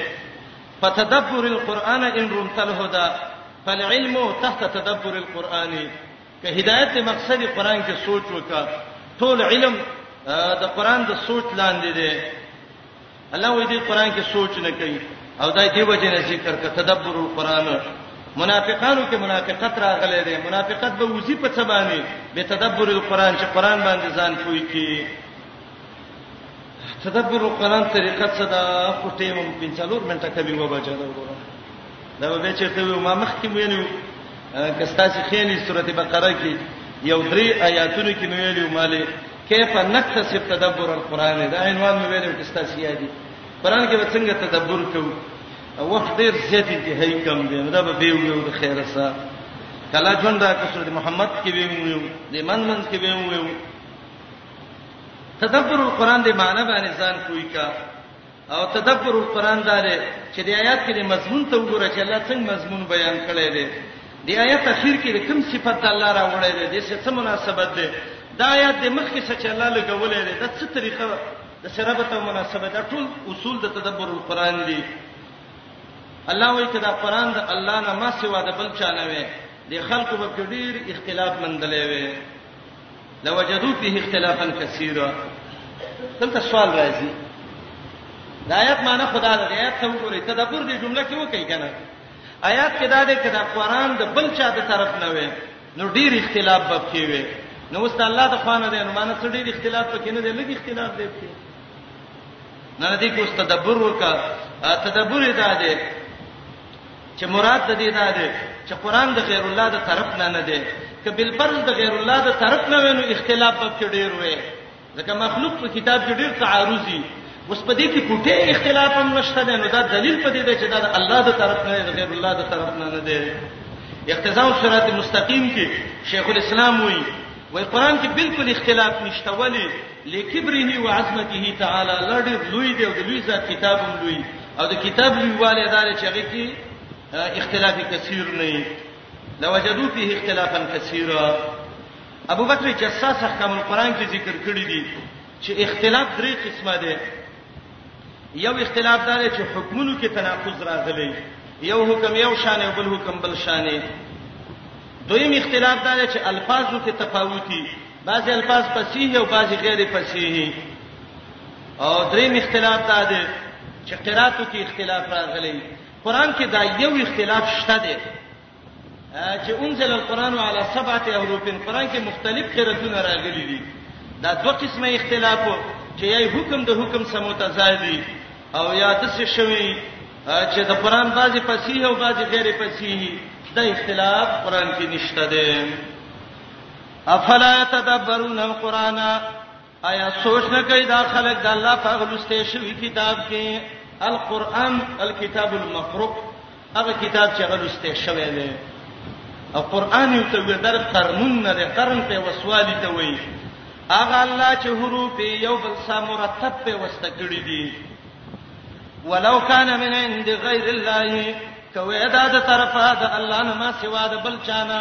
Speaker 1: فتدبر القرآن ان رمت الهدى فالعلم تحت تدبر القرآن که هدایت مقصد قرآن کې سوچ وکا ټول علم د قرآن د سوچ لاندې دی الله وې دې قران کې سوچ نه کوي او دای دې وجه نه ذکر ک تدبر القران منافقانو کې منافقت راغلي دي منافقت به وزي په څه باندې به تدبر القران چې قران باندې ځان پوي کې تدبر القران طریقه څه ده خو ټیم په 40 منټه کې به وبچا ده وګوره دا به چې ته ما مخ کې ویلو کستاسي خېلې سورته بقره کې یو درې آیاتونو کې نو ویلو مالې کیف نکتسب تدبر القرآن دا عنوان مې ویلو کې ستاسو یادي قرآن کې څنګه تدبر کوو وخت ډیر زیات انتهایی کم دی نو دا به به ویو د خیره سره کله ژوند دا کسر د محمد کې به ویو د من من کې به ویو تدبر القرآن د معنی باندې ځان کوی کا او تدبر القرآن دا دی چې د آیات کې د مضمون ته وګوره چې الله څنګه مضمون بیان کړی دی د آیات اخر کې د کوم صفت الله راوړی دی د څه څه مناسبت دی دا آیات د مخ کې چې الله لګولې دی د څه طریقه د سرابت او مناسبت دا ټول اصول د تدبر القرآن دي الله وایي کدا قرآن د الله نه ما سوا د بل چا نه وي د خلکو په ډیر اختلاف مندلې وي لوجدو فيه اختلافا كثيرا دلته سوال راځي دا آیات معنی خدا د آیات ته وګورئ تدبر دې جمله کې وکړئ کنه آیات کې دا دې کړه قرآن د بل چا د طرف نه وي نو ډیر اختلاف به کې وي نو اوس الله د خوانه دې نو معنی څه ډیر اختلاف پکې نه دی لږ اختلاف دی پکې نه دې کې اوس تدبر وکړه تدبر یې دا دی چې مراد د دې دا دی چې قران د غیر الله د طرف نه نه دی ک بل فرض د غیر الله د طرف نه وینو اختلاف په کې ډیر وي ځکه مخلوق په کتاب کې ډیر تعارضي اوس په دې کې کوټه اختلاف هم نشته دی نو دا دلیل په دې دی چې دا د الله د طرف نه دی غیر الله د طرف نه نه دی اقتضاء صراط مستقیم کې شیخ الاسلام وایي وای قران کې بالکل اختلاف نشته ولی لکبره و عظمته تعالی لړ لوی دی او لوی ذات کتابم لوی او د کتاب لویواله دار چې هغه کې اختلاف کثیر نه لوجدو فيه اختلافا كثيرا ابو بکر جساس احکام القرآن کې ذکر کړی دی چې اختلاف درې قسمه دي یو اختلاف دار چې حکمونو کې تناقض راغلی یو حکم یو شان او بل حکم بل شان دویم اختلاف دار چې الفاظو کې تفاوتی بعضی الفاظ فصیح او بعضی غیر فصیح او دریم اختلاف دا دی چې قراتو کې اختلاف راغلی قران کې دا یو اختلاف شته دی چې انزل القرآن علی سبعه احرف قران کې مختلف قراتونه راغلي دي دا دوه قسمه اختلاف چې یې حکم د حکم سموتزادي او یا د څه شوی چې د قران بعضی فصیح او بعضی غیر فصیح دا اختلاف قران کې نشته دی افلا تدبرون القرآن آیا سوچ نه کوي دا خلک د الله په غلسته شوی کتاب کې القرآن الكتاب المفروق هغه کتاب چې غلسته شوی دی او قرآن یو ته ودر قرنون نه دی قرن په وسوالی ته وایي هغه الله چې حروف یو بل سره مرتب په وسته کړی دي ولو کان من عند غیر الله کوي دا د طرفه د الله نه ما سوا د بل چانه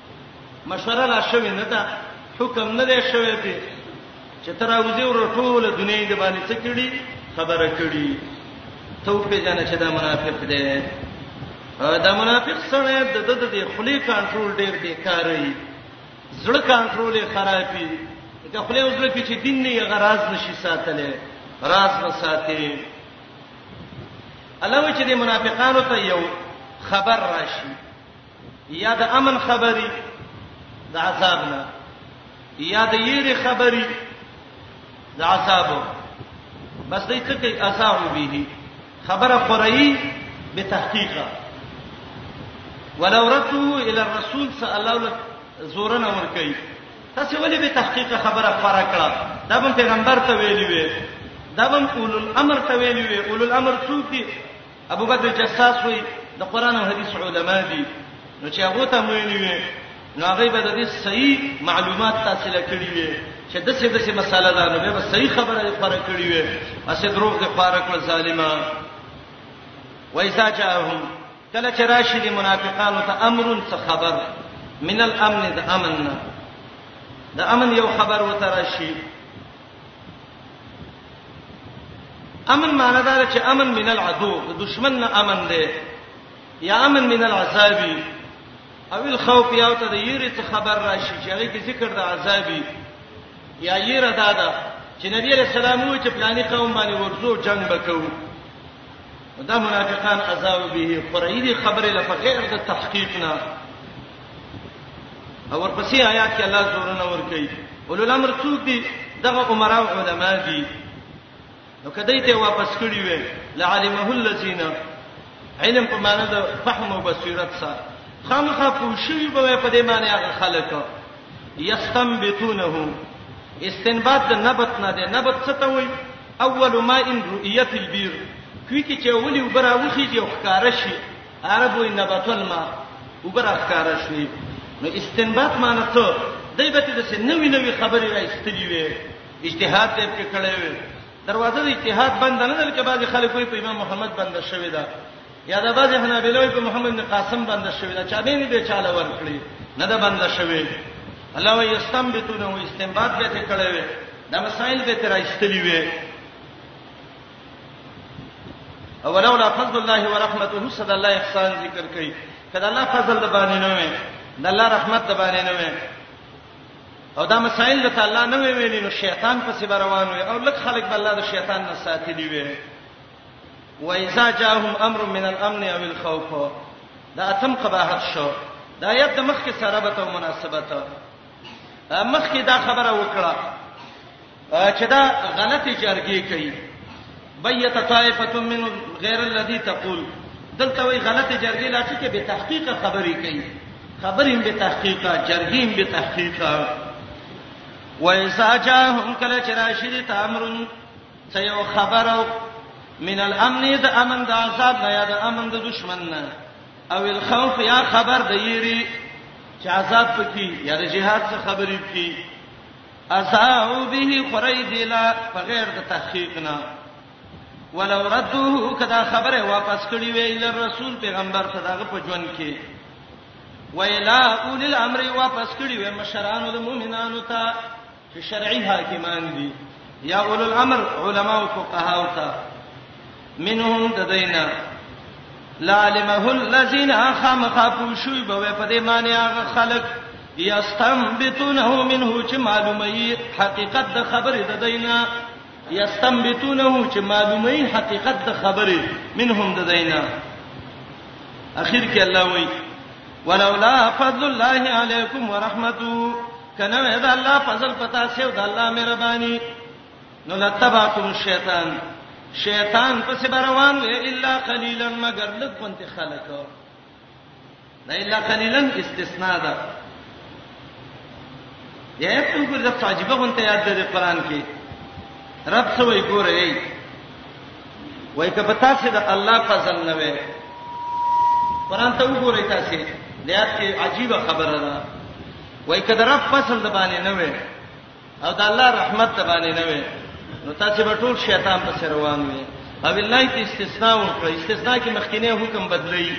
Speaker 1: مشوره لا شوې نه ده حکم نه دی شوی په چې تراوزی ور ټوله دنیا دې باندې څه کړي خبره کړي ته په جنه چې دا منافق دی دا منافق سره د د د خلی کنټرول ډیر بیکاري زړه کنټرول یې خرابي دا خلی اوس لکه چې دین نه یې غراز نشي ساتلې راز نه ساتي الله چې د منافقانو ته یو خبر راشي یا د امن خبري د عذاب نه یا د یری خبري د عذاب بس دې څه کوي عذاب به خبره قرئی به تحقیقا ولو رتو الى الرسول صلی الله علیه زورن اور کوي تاسو ولې به تحقیق خبره فرا کړه دا به پیغمبر ته ویلی وي دا به اولل امر ته ویلی وي اولل امر څوک دي ابو بدر جساس وی د قران او حدیث علما دي نو چې هغه ته مونږ نیوي نو هغه به د دې صحیح معلومات تحصیل کړي وي چې د څه د څه مساله ده نو به صحیح خبره یې خبره کړي وي اسې دروغ دې خبره کړ ظالما وایسا چاهم کله چې راشي دي منافقانو ته امرون څه خبر من الامن د امن نه د امن یو خبر وته راشي امن معنی دا چې امن من العدو د دشمن نه امن دی یا امن من العذابی او الخوف یو ته د یری څخه خبر راشي چې هغه کې ذکر د عذابی یا یره دا ده چې نبی رسول الله وو چې پلاني قوم باندې ورزو جنگ وکړو دا منافقان عذاب به قرایدي خبره لفقیر د تحقیق نه او ورپسې آیات کې الله زورونه ور کوي اولو الامر څوک دي دغه عمرا او علما دي نو کدی ته واپس کړی وي لعلمه الذين علم په معنی د فهم او بصیرت سره خامخا پوښي به په دې معنی هغه خلک یستنبتونه استنباط د نبت نه ده نبت څه ته وایي اول ما ان رؤیت البیر کوي کې چې اولی وبراوخی چې ښکارا شي عرب وي نبات الماء وبرخکار شوي نو استنباط معنی ته دای به د سې نوې نوې خبرې راځتلې وي اجتهاد دې په کړې وي دروازه د اجتهاد بند نه ده چې بعض خلک وي په امام محمد بند شوی دا یا د بعض حنابلې وي په محمد بن قاسم بند شوی دا چا به نه به چاله ورکړي نه ده بند شوی الله وي استنبطونه او استنباط به کړې وي دا مسائل به تر راځتلې وي ولولا فضل الله ورحمته صد الله احسان ذکر کوي کله الله فضل د باندې نه وي د الله رحمت د باندې نه وي او دا مسائل د الله نه وی ویلی نو شیطان پسې روان وي او لک خلک بل الله د شیطان نه ساتلی وي و اذا جاءهم امر من الامن او الخوف دا اتم قباحت شو دا یت مخ کې سره به ته مناسبت مخکې دا خبره وکړه چې دا غلطي جرګې کوي بيت طائفه من غیر الذي تقول دلته وی غلطي جرګې لا چې به تحقیق خبرې کوي خبرې به تحقیق جرګې به تحقیق وایسا جاهم کله چې راشد تامرون څه یو خبرو من الامن د امن د عذاب نه یا د امن د دشمن نه او الخوف یا خبر د یری چې عذاب پکې یا د جهاد څخه خبرې پکې اساو به خریدلا بغیر د تحقیق نه ولو ردوه کدا خبره واپس کړی ویل رسول پیغمبر ته دغه په ژوند کې ویلا اول الامر واپس کړی وی مشرانو د مؤمنانو ته چې شرعي حاکمان دي یا اولو الامر علما او فقها او تا منهم تدینا لعلمه الذين خامخا پوشوي به په دې معنی هغه خلک یستنبتونه منه چې معلومي حقیقت د خبره د دینا یستنبتونه چې معلومي حقیقت د خبره منهم د دینا اخر کې الله وایي ولولا فضل الله علیکم ورحمته کنه وې دا الله فضل پتا سیو دا الله مهرباني نو لتبعتم الشیطان شیطان پس بروان وې الا قليلا مگر لږ پنت خلق دا الا قليلا استثناء ده یا په ګور د فاجبه غونته یاد ده قرآن کې رب سوې ګورې وای کبه تاسو د الله فضل نه وې قرآن ته وګورئ تاسو لیات کې عجیب خبره ده وای کده رب فصل د باندې نه وي او د الله رحمت د باندې نه وي نو تاسو به ټول شیطان په سر روان وي او الله ته استثناء ورکړي استثناء کې مخکینه حکم بدلی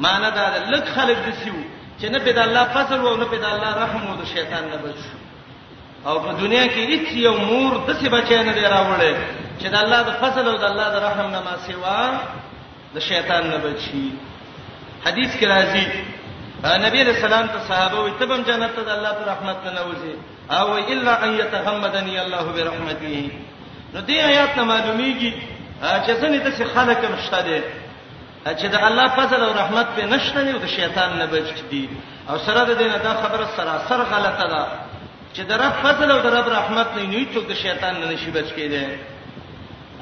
Speaker 1: معنی دا ده لک خلق د سیو چې نه په د الله فضل او نه په د الله رحم او د شیطان نه بچ او په دنیا کې هیڅ یو مور د څه بچی نه دی راوړی چې د الله د فضل او د الله د رحم نه ما سیوا د شیطان نه بچي حدیث کې راځي نبی رسول الله ته صحابه وي تبم جنت ته الله پر رحمت نه وځي او الا ان يتغمدني الله برحمته نو دې آیات نه معلومیږي چې څنګه د څه خلک مشته دي چې د الله فضل او رحمت په نشته نه د شیطان نه بچ دي او سره د دینه دا خبره سراسر غلطه ده چې د رب فضل او د رب رحمت نه نه څوک د شیطان نه نشي بچ کېدی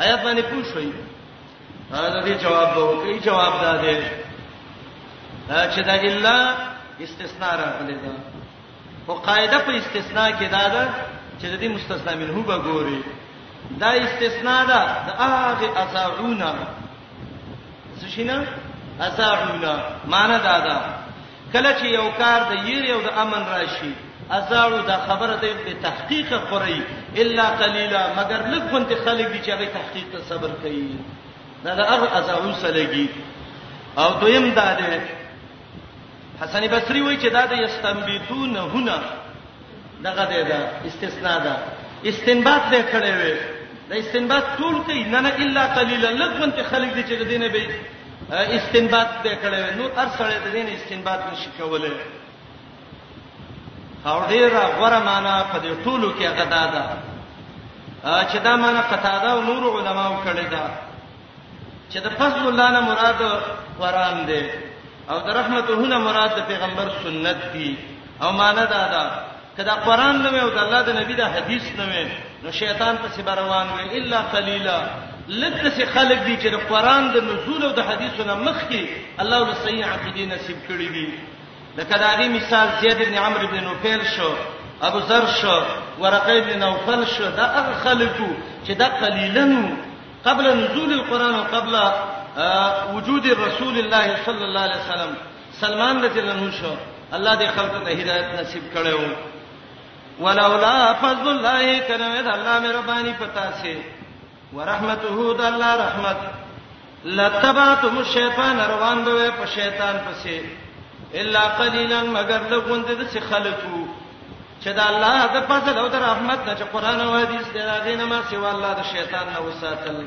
Speaker 1: آیات باندې پوښوي دا دې جواب به وکړي جواب دا دی چې دا الا استثناء راغلی دا او قاعده په استثناء کې دا ده چې د دې مستثنا منه به ګوري دا استثناء ده د هغه ازعونا څه شي نه ازعونا معنی دا ده کله چې یو کار د یری او د امن راشي ازاړو دا خبره د به تحقیق خوري الا قليلا مگر لږ غونته خلک دي چې هغه تحقیق ته صبر کوي دا د هغه ازاړو سلګي او دویم دا ده حسن بصري وایي چې دا د یستنبیتون هونه دغه ده دا استثناء ده استنباط به کړي وي د استنباط ټول کوي نه نه الا قليلا لږ غونته خلک دي چې د دینه به استنباط به کړی نو هر سړی د دین استنباط نشي کولای او ډیره غوره معنا په دې ټولو کې هغه دا ده چې دا معنا قطاده او نور علماو کړی ده چې د فضل الله نه مراد قران دی او د رحمتهونه مراد د پیغمبر سنت دی او معنا دا ده کدا قران نه وي او د الله د نبی د حدیث نه وي نو شیطان پسې روان وي الا قليلا لکه سي خلق دي چې د قران د نزول او د حدیثو نه مخ کې الله له صحیح عقیده نصیب کړی دي لکه دا غي مثال زید بن عمرو بن نوفل شو ابو ذر شو ورقه بن نوفل شو دا هغه خلقو چې دا قلیلنو قبل نزول القران او قبل وجود رسول الله صلی الله علیه وسلم سلمان رضی الله عنه شو الله دې خلکو ته هدایت نصیب کړو ولولا فضل الله کرم د الله مهرباني پتا سي ورحمته د الله رحمت لتبعتم الشیطان روان به په شیطان پسې الا قليلا مگر لغوند د څه خلقو چې د الله د فضل او د رحمت نه چې قران او حديث دی راغی نه ما سیوا الله د شیطان نه وساتل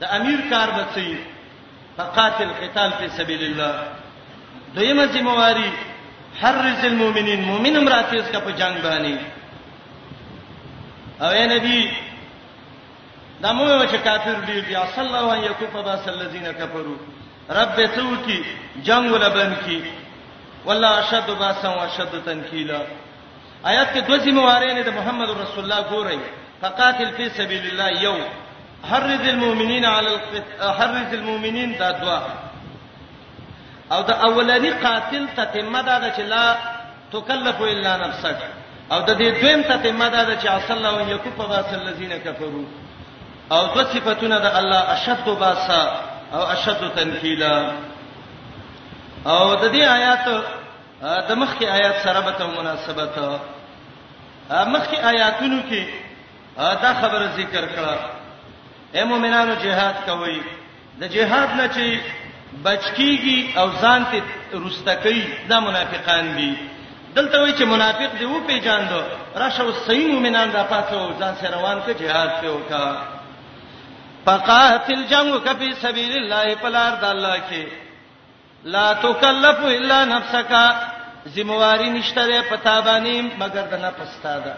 Speaker 1: د امیر کار به څه وي فقاتل قتال فی سبیل الله دویمه ذمہ واری حرز المؤمنین مؤمن امراتیس کا په جنگ باندې او اے نبی دا مو چې کافر ډیر دی صلی الله علیه وسلم په باس الذین کفروا رب به څو کی جنگ ولبن کی والله اشد باسا واشد تنکیلا آیات کې دوه ذمہوارې نه د محمد رسول الله ګورئ فقاتل فی سبیل الله یو حرز المؤمنین علی حرز المؤمنین دا دوا او دا اولنی قاتل تتمه دا چې لا تکلف الا نفسک او د دې دویم تتمه دا چې اصل الله ان یکف باس الذین کفروا او دو صفاتونه د الله اشد باس او اشد تنکیلا او د دې آیات د مخکې آیات سره به ته مناسبت مخکې آیاتونو کې دا خبره ذکر کړه اے مؤمنانو جهاد کوئ د جهاد نه چې بچکیږي او ځان ته رستکې دا منافقان دي دلته وایي چې منافق دی و پیجاندو راشه صحیح مؤمنان را پاتو ځان سره روان کې jihad په وکا فقاتل جنگ کفي سبيل الله پلار د الله کې لا تکلف الا نفسک ذمہواری نشته ده پتا باندې مگر د نفس تا ده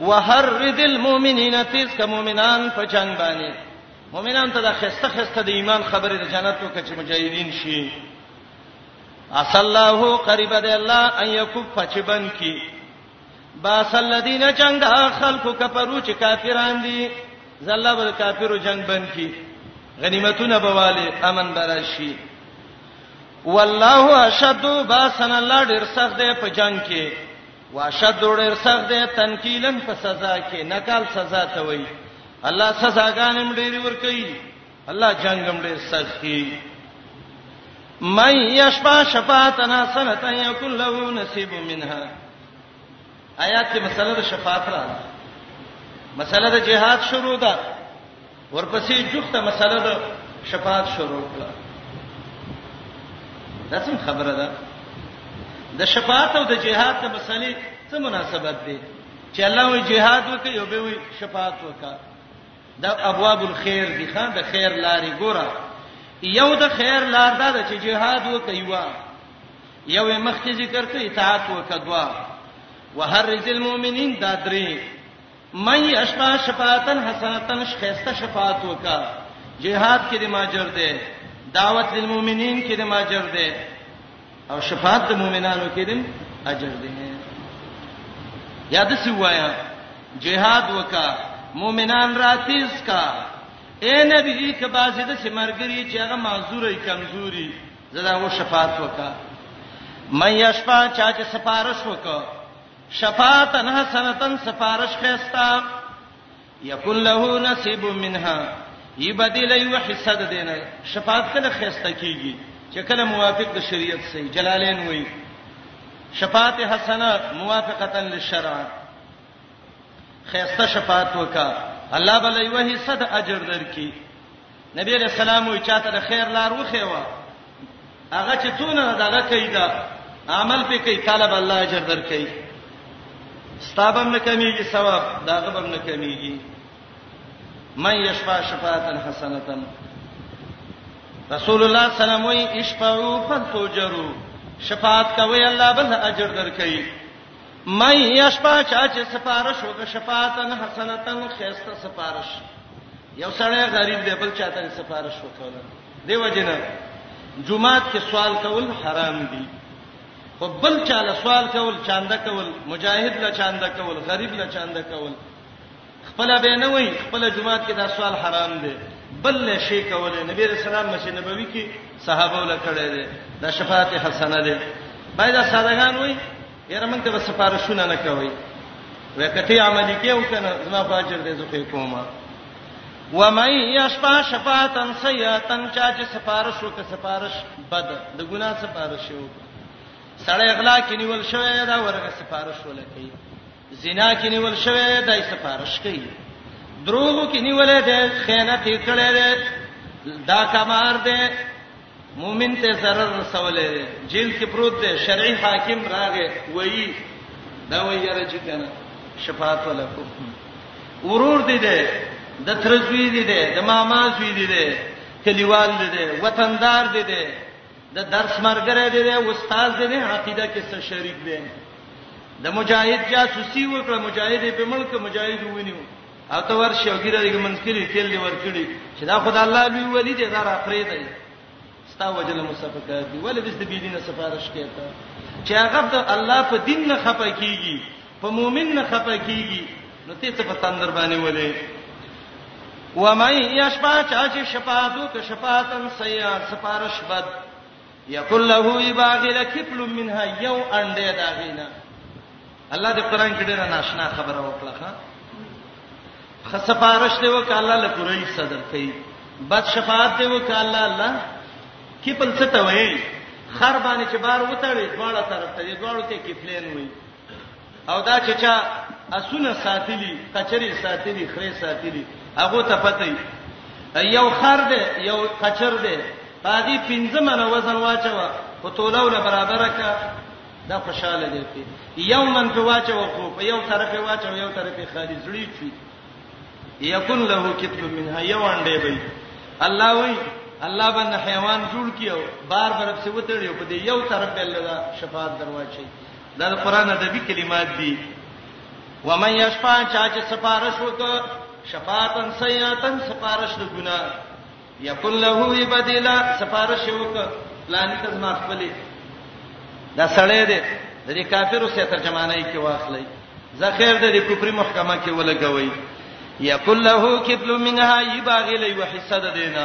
Speaker 1: وحرد المؤمنین تیز ک مؤمنان په جنگ باندې مؤمنان ته د خسته خسته د ایمان خبره د جنت او کچ مجاهدین شي اصل الله قریب ده الله ان یکف فچبن کی باس الذين جنگ د خلکو کفرو چې کافران دي زله بر کافرو جنگ بند کی غنیمتونه بواله امن براشي والله اشد باسن الله ډیر سخت دی په جنگ کې واشد ډیر سخت دی تنکیلن په سزا کې نکال سزا ته وایي الله سزاګانم ډیر ور کوي الله جنگ هم ډېر سخت کی من یشفع شفاعتنا سنتا یکن له نصیب منها آیات کې مسله د شفاعت را مسله د جهاد شروع ده ورپسې جوخته مسله د شفاعت شروع کړه دا څنګه خبره ده د شفاعت او د جهاد د مسلې څه مناسبت دی چې الله وی جهاد وکي او به وی شفاعت وکړي دا ابواب الخير دي خان د خیر لارې ګوره یو د خیر لار دا ده چې جهاد وکيوا یو مخکې ذکر کوي اطاعت وکدوا وحرز المؤمنین دا درې مې اشفا شفاعتن حسنتن خيسته شفاعت وکا جهاد کې د ماجر ده دعوت للمؤمنین کې د ماجر ده او شفاعت د مؤمنانو کې دې اجر دې یاد سی وایا جهاد وکا مؤمنان راتیز کا اے نبی ک بازی د سمرګری چې هغه معذورې کمزوري زدا و شفاعت وکا مې یشفا چا چې سفارش وکا شفاعت نه سنتن سفارش خستا یکن له نصیب منها یبدل یو حصہ د دینه شفاعت کله خسته کیږي چې کله موافق د شریعت سي جلالین وای شفاعت حسنه موافقتا للشرع خسته شفاعت وکا الله بل یو حصہ د اجر درکې نبی علیہ السلام وی چاته د خیر لار وخیوه هغه چې تونه دغه کوي دا عمل په کوي طالب الله اجر درکړي ستابم نه کمیږي ثواب دا غبم نه کمیږي من یشفع شفاعتا حسنه رسول الله صلی الله علیه وسلم وی اشفعوا فلتجروا شفاعت کوي الله بل اجر درکړي مې یشفا چا چې سفارش وکړه شفاعتن حسنتن خیسته سفارش یو سړی غریب دی بل چاته سفارش وکړه دیو جنا جمعات کې سوال کول حرام دي خو بل چاله سوال کول چاندا کول مجاهد لا چاندا کول غریب لا چاندا کول خپل به نه وای خپل جماعت کې دا سوال حرام دی بل له شي کوله نبی رسول الله مسجد نبوي کې صحابه ول کړه دي دا شفاعت حسنه ده باید سادهګان وای یاره موږ ته سفارښونه نه کوي وکته عملی کې وکنه زما فاجر دې زه خې کومه و مې یشفا شفاعتن سیاتن چا چې سفارش وک سفارش بد د ګنا سفارش وک سړی اغلا کې نیول شوی دا ورغه سفارش ولکې زنا کې نیول شوی دی دای سفارش کوي دروغو کې نیول دی خیانت یې کړی دی دا کمار دی مؤمن ته zarar رسولې دی جیل کې پروت دی شرعي حاکم راغی وایي دا وایي را چې کنه شفاعت ولکو ورور دی دی د ترزوی دی دی د ماما زوی دی دی کلیوال دی دی وطندار دی دی د درس مرګره دی دی استاد دی نه عقیده کې څه شریک دی د مجاهد جاسوسي وکړه مجاهد په ملک مجاهد ونیو او ته ورشه وګیره دغه منځکري تل دی ورکړي چې دا خدای الله لوی ولی دی دا را پرې دی ستا وجل مصفقه دی ولې د دې دینه سفارش کوي چې هغه د الله په دین نه خپه کیږي په مؤمن نه خپه کیږي نو ته څه په تندر باندې ولې و مې یشفا چې شفاعت او که شفاعتن سیا سفارش بد یقول له باغل کفل منها یو انډه دا غینا الله دې قران کې ډېر ناشنا خبره وکړه ښا خسفارش دی وک الله له پوری صدر کوي بد شفاعت دی وک الله الله کفل څه ته وایي خر باندې چې بار وتړي دواړه طرف ته دواړو ته کفلین وایي او دا چې چا اسونه ساتلی کچری ساتلی خره ساتلی هغه ته پته یو خر دی یو کچر دی پاګی پنځه منه وزن واچو په تولو له برابر کا دا خوشاله دی په یو من په واچو خو په یو طرف واچو یو طرف خالي زړی چی یکن له کتل منها یو انډه به الله وای الله باندې حیوان جوړ کیو بار بار په وتړیو په دې یو طرف الله شفاعت دروازه دا د قران ادبي کلمات دي ومن یشفع چا چې سفارش وکړه شفاعتن سیاتن سفارش د ګنا یقول له بدلا سفارش وکړه پلان ته زما خپلې دا سړی دی د دې کافرو سره ترجمه نه کوي واخلې زخیر د دې کفر محکمه کې ولګوي یقول له کفل منها یباغلی وحسد دینه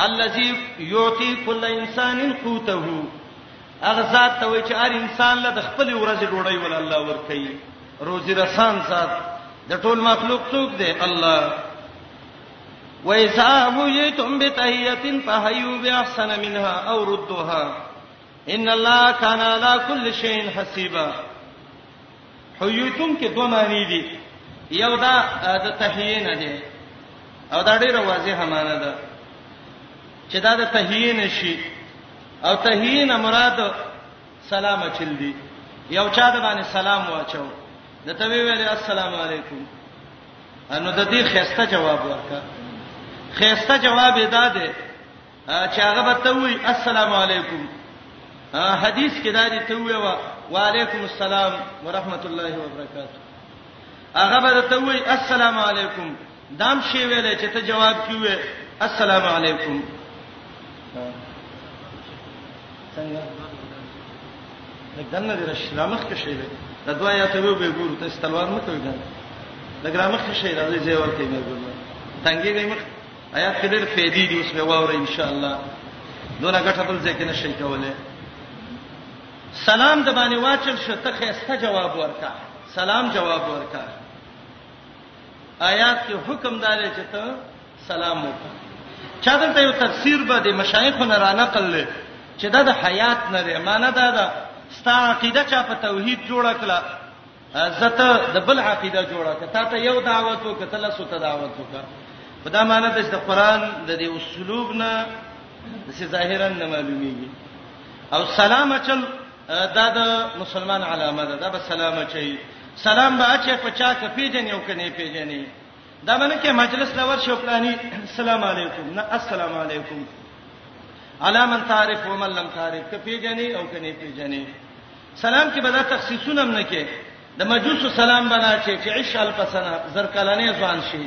Speaker 1: الذي يعطي كل انسان قوته هغه ذات ته وای چې هر انسان له خپل ورځې ډوډۍ ول الله ورکړي روزي رسان ذات د ټول مخلوق څوک دی الله وایسا هو یتم بتحیتن فحیو باحسن منها او ردوها ان الله کان علی کل شیء حسیبا حیوتون کې دوه معنی دي یو دا د تهیه نه دی او دا ډیره واضحه معنی ده چې دا د تهیه نشي او تهیه نه مراد سلام اچل دي یو چا د باندې سلام واچو د ته ویل السلام علیکم انو د دې خسته جواب ورکا خسته جواب ادا ده چې هغه به ته وی السلام علیکم حدیث کې دا دي ته وی وعلیکم السلام ورحمت الله وبرکاته هغه به ته وی السلام علیکم دام شی ویلې چې ته جواب کیوې السلام علیکم څنګه لګنه دې رښلامخ کې شی ویلې د دوه یا ته به ګور ته استلوار مکوې دا لګرامخ کې شی راځي زیور کې مې ګور تنګي مې مخ آیات کې ډېر فائدې دي اوس به واورئ ان شاء الله دونه ګټه بل ځکه نه شي کولای سلام د باندې واچل شو ته خسته جواب ورکا سلام جواب ورکا آیات کې حکم دار چې ته سلام وکړه چا دلته یو تفسیر به د مشایخو نه را نقل لې چې دا د حیات نه لري معنی دا ده ستا عقیده چا په توحید جوړ کړه زته د بل عقیده جوړه ک تا ته یو دعوت وک ته لاسو ته دعوت وک په دا معنی د چې د قران د دې اسلوب نه د څه ظاهرا نه معلومیږي او سلام چل دا د مسلمان علامه ده دا به سلام چي سلام به اچي په چا کې پیجن یو کني پیجنې دا باندې کې مجلس لور شو پلاني السلام علیکم نه السلام علیکم علامن تعرف ومن لم تعرف کې پیجنې او کني پیجنې سلام کې به دا تخصیصونه هم نه کې د مجوسو سلام بنا چې چې عش الفسنه زر کلنې ځوان شي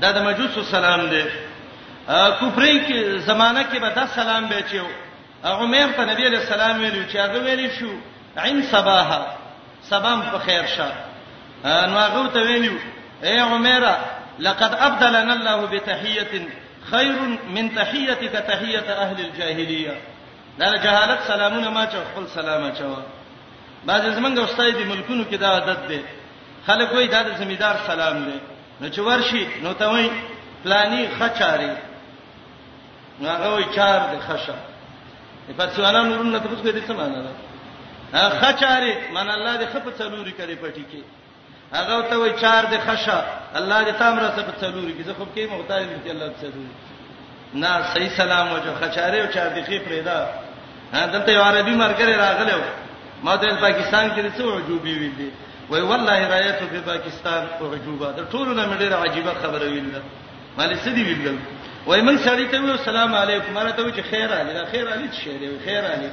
Speaker 1: دا د مجوسو سلام دی کفرین کې زمانہ کې به دا سلام به چیو عمر ته نبی علیہ السلام ویلو چې هغه ویلی شو عین صباح سبام په خیر شه نو هغه ته ویلو اے عمره لقد ابدلنا الله بتحيه خير من تحيتك تحيه اهل الجاهليه دا جهالت سلامونه ما چا خپل سلام اچوا بعض زمنګ استاد دي ملکونو کې دا عادت ده خلک وای دا د زمیدار سلام دی نو چې ورشي نو ته وای پلاني خچاري نو هغه وای چار د خشه په څوانا نورونه ته پوښتنه دي څه معنی ده خچاري من الله دې خپ څلوري کړي پټي کې هغه ته وای چار د خشه الله دې تام را څه په څلوري کې زه خو کې محتاج دې الله په څلوري نه صحیح سلام وجه خچاره او چار دې کې پرېدا دلته یو عربي مرګره راغله ما ته پاکستان کې څه عجوبي ویل دي وای والله رايته په پاکستان او عجوبه د ټولو نه ډېره عجيبه خبره ویل ده مالې څه دی ویل وای من سړی ته ویل سلام علیکم راته وی چې خیر علی خیر علی څه دی خیر علی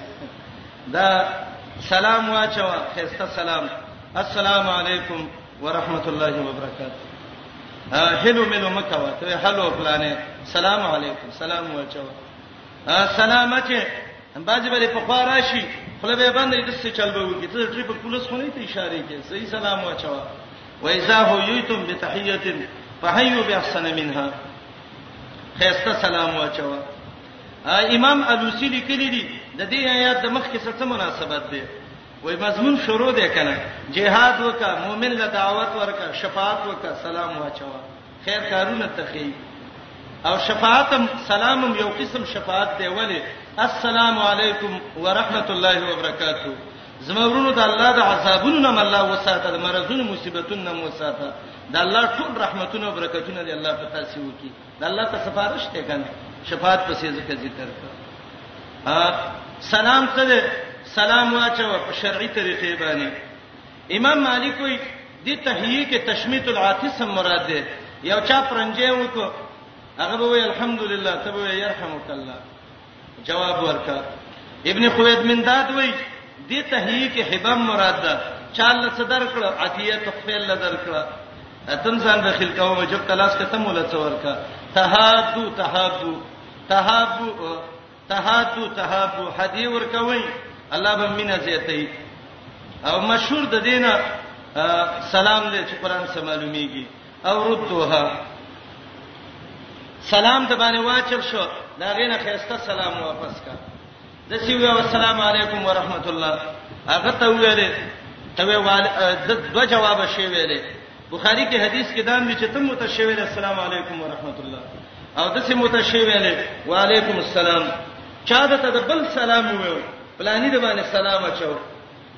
Speaker 1: دا سلام واچوا خسته سلام السلام علیکم ورحمت الله وبرکاته هلو ملو مکوا ته هلو فلانه سلام علیکم سلام واچوا سلام چې باځي بری په خوا راشي خله به باندې د څه چل به وکی ته ټریپ پولیس خو نه ته اشاره کوي صحیح سلام واچوا و اذا هو یتم بتحیه فحیو باحسن منها خسته سلام واچوا امام الوسی لیکلی دی د دې آیات د مخ کې څه مناسبت دی وای مضمون شروع دی کنه جهاد وکا مؤمن له دعوت ورکا شفاعت وکا سلام واچوا خیر کارونه تخی او شفاعت سلام یو قسم شفاعت دی ولی السلام علیکم ورحمت الله وبرکاتہ زمورونو د الله د عذابونو نه الله وساته د مرزونو مصیبتونو نه وساته د الله ټول رحمتونه او برکتونه دی الله په تاسو وکي د الله ته سفارش ته کنه شفاعت پسې ذکر ذکر کړ سلام ته ده سلام واچو په شرعي طریقې باندې امام مالک وی د تحیه کې تشمیت العاطس مراد ده یو چا پرنجې وکړو هغه وی الحمدلله ته وی يرحمک الله جواب ورکا ابن خوید من داد وای دې تهیه کې حبم مراد ده چال له صدر کړه عطیه تخفیل له در کړه اتم ځان د خل کوم جب تلاش کته مولا څور کا تهادو تهابو تهابو تهادو تهابو هدی ور کوي الله به مینا زیاتې او مشهور د دینه سلام دې چې قران سره معلومیږي او ردوها سلام د باندې واچل شو دا غینه خسته سلام واپس کا د سی وی السلام علیکم ورحمت الله هغه ته ویل ته ویل د دو جواب شی ویل بخاری کې حدیث کې دام چې تم متشویل السلام علیکم ورحمت الله او د سی متشویل وعلیکم السلام چا د ته بل سلام ویو پلاني د باندې سلام اچو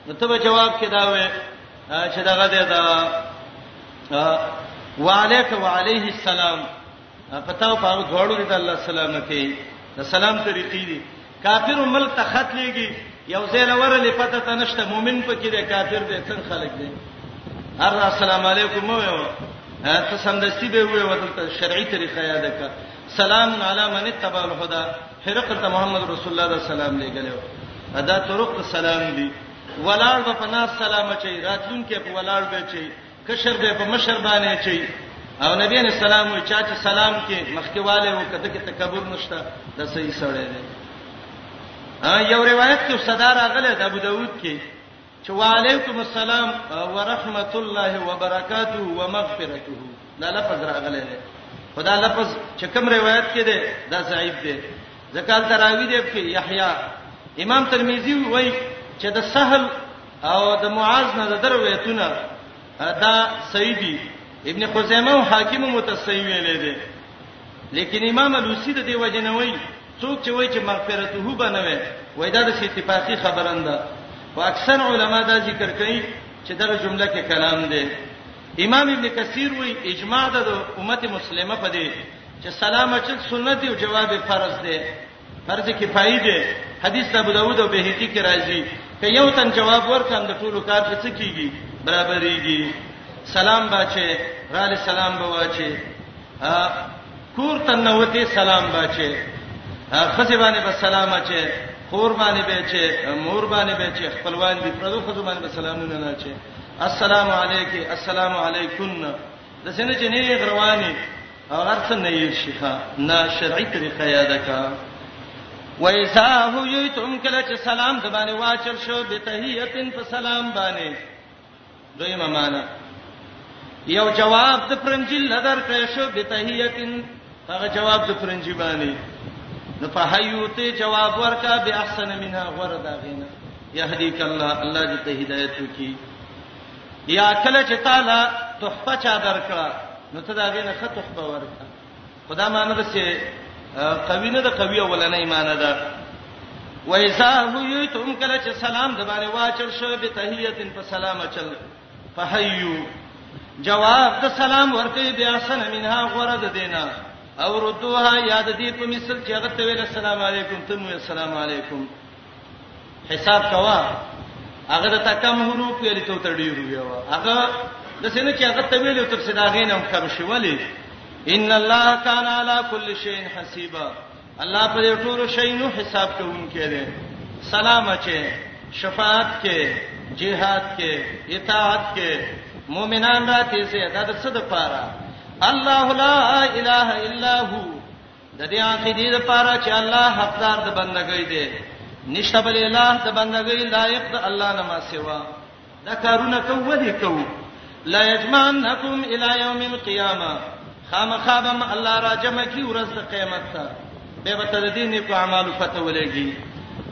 Speaker 1: نو ته به جواب کې دا وې چې دغه دې دا وعلیک وعلیه السلام پتاو پاو دوړو دې الله سلامتی د سلام طریقې دي کافر ملک ته خط لګي یو زیل ورلې پته ته نشته مؤمن پکې دی کافر دی څنګه خلک دی هر السلام علیکم مو یو ته سمدستی به وې ودلته شرعي طریقه یاد کا سلام علی من تبع الهدى هرقل ته محمد رسول الله دا سلام لګلو ادا طرق ته سلام دی ولاړ به په ناس سلام چي راتلون کې په ولاړ به چي کشر به په مشر باندې چي او نبی علیہ السلام وی چا چې سلام کې مخکیواله او کته کې تکبر نشته د صحیح سره دی یو روایت کې صدر اغله د ابو داود کې چې وعلیکم السلام ورحمت الله وبرکاته ومغفرته دا لفظ راغلی دی خدا لفظ چې کوم روایت کې دی دا صحیح دی ځکه تراوی دی په یحیی امام ترمذی وایي چې د سهل او د معاذ نه د درویتونه دا صحیح دي ابن خزیمه او حاکم متصیوی لیدل لیکن امام الوسی د دې وجنوي څوک چې وایي چې مغفرته به نه وي وای دا د اتفاقی خبره نه ده او اکثر علما دا ذکر کوي چې دا جمله کې کلام دی امام ابن کثیر وایي اجماع ده د امت مسلمه په دې چې سلام اچل سنت او جواب فرض دی فرض کفایي دی حدیث ابو داود او بهقي کې راځي که یو تن جواب ورکړم د ټولو کار څه کیږي برابرېږي سلام باچه را لې سلام بواچه کور ته نوته سلام بچي خزه باندې به سلام اچي خور باندې به چې مور باندې به چې خپلوان دي پردو خزه باندې به سلامونه نه اچي السلام علیکم السلام علیکم د سینې چې نه غرواني او ارڅ نه یې شيخه نه شرعي طریقه یاد کا وایسا هو یتم کله چې سلام د باندې واچل شو به تحیتن په سلام باندې دویمه معنی یو جواب د پرنجیل لدر کړی شو به تهیتن هغه جواب د پرنجی باندې نو په حیوته جواب ورکا به احسن منها غره دا غینا یهدیک الله الله دې ته هدایت وکي یا کله چې تعالی تحفه چا درکړه نو ته دا غینا خه تحفه ورکا خدا معنی ده چې قوی نه ده قوی اولنې معنی ده و اذا حیتم کله چې سلام د باندې واچل شو به تحیتن په سلام چل فحیو جواب د سلام ورکې بیا سن منها غرض دینا او ردوها یاد دې په مثل چې هغه ته ویل السلام علیکم تم السلام علیکم حساب کوا هغه د تکم هرو پیری ته تر ډیرو یو هغه د سینې چې هغه طویل تر صداغې نه کم شي ولی ان الله کان علی کل شیء حسیبا الله پر ټولو شیونو حساب کوونکی دی سلام اچي شفاعت کې جهاد کې اطاعت کې مؤمنان راتې سي دا د څه د پاره الله لا اله الا هو د دې عقیدې لپاره چې الله حقدار د بندګۍ دی نشته بل اله د بندګۍ لایق د الله نه ما سوا دا کارونه کوو دي کوو لا یجمعنکم الی یوم القیامه خامخابم الله را جمع کی ورځ د قیامت ته به به د دې نیکو اعمالو پته ولګي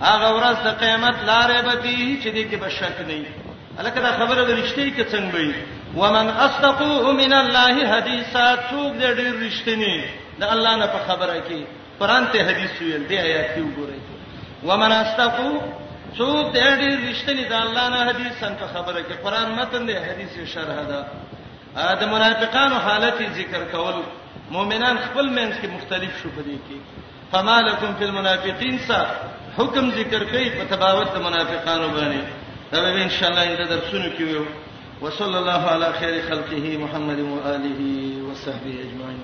Speaker 1: هغه ورځ د قیامت لارې به دي چې دې کې بشک نه وي الکه دا خبره د رښتې کې څنګه وي ومن اصدقوا من الله حدیثا څوک دې ډېر رښتینی د الله نه په خبره کې قران ته حدیث ویل دی آیات کې وګورئ ومن استقو څوک د ډېر رښتینی د الله نه حدیث سم په خبره کې قران متن دی حدیث شرح ده د منافقانو حالت ذکر کول مؤمنان خپل منځ کې مختلف شو پدې کې فمالکم فی المنافقین سا حکم ذکر کوي په تباوت د منافقانو باندې دا به ان شاء الله انده درسونه کې ویو وصلى الله على خير خلقه محمد واله وصحبه اجمعين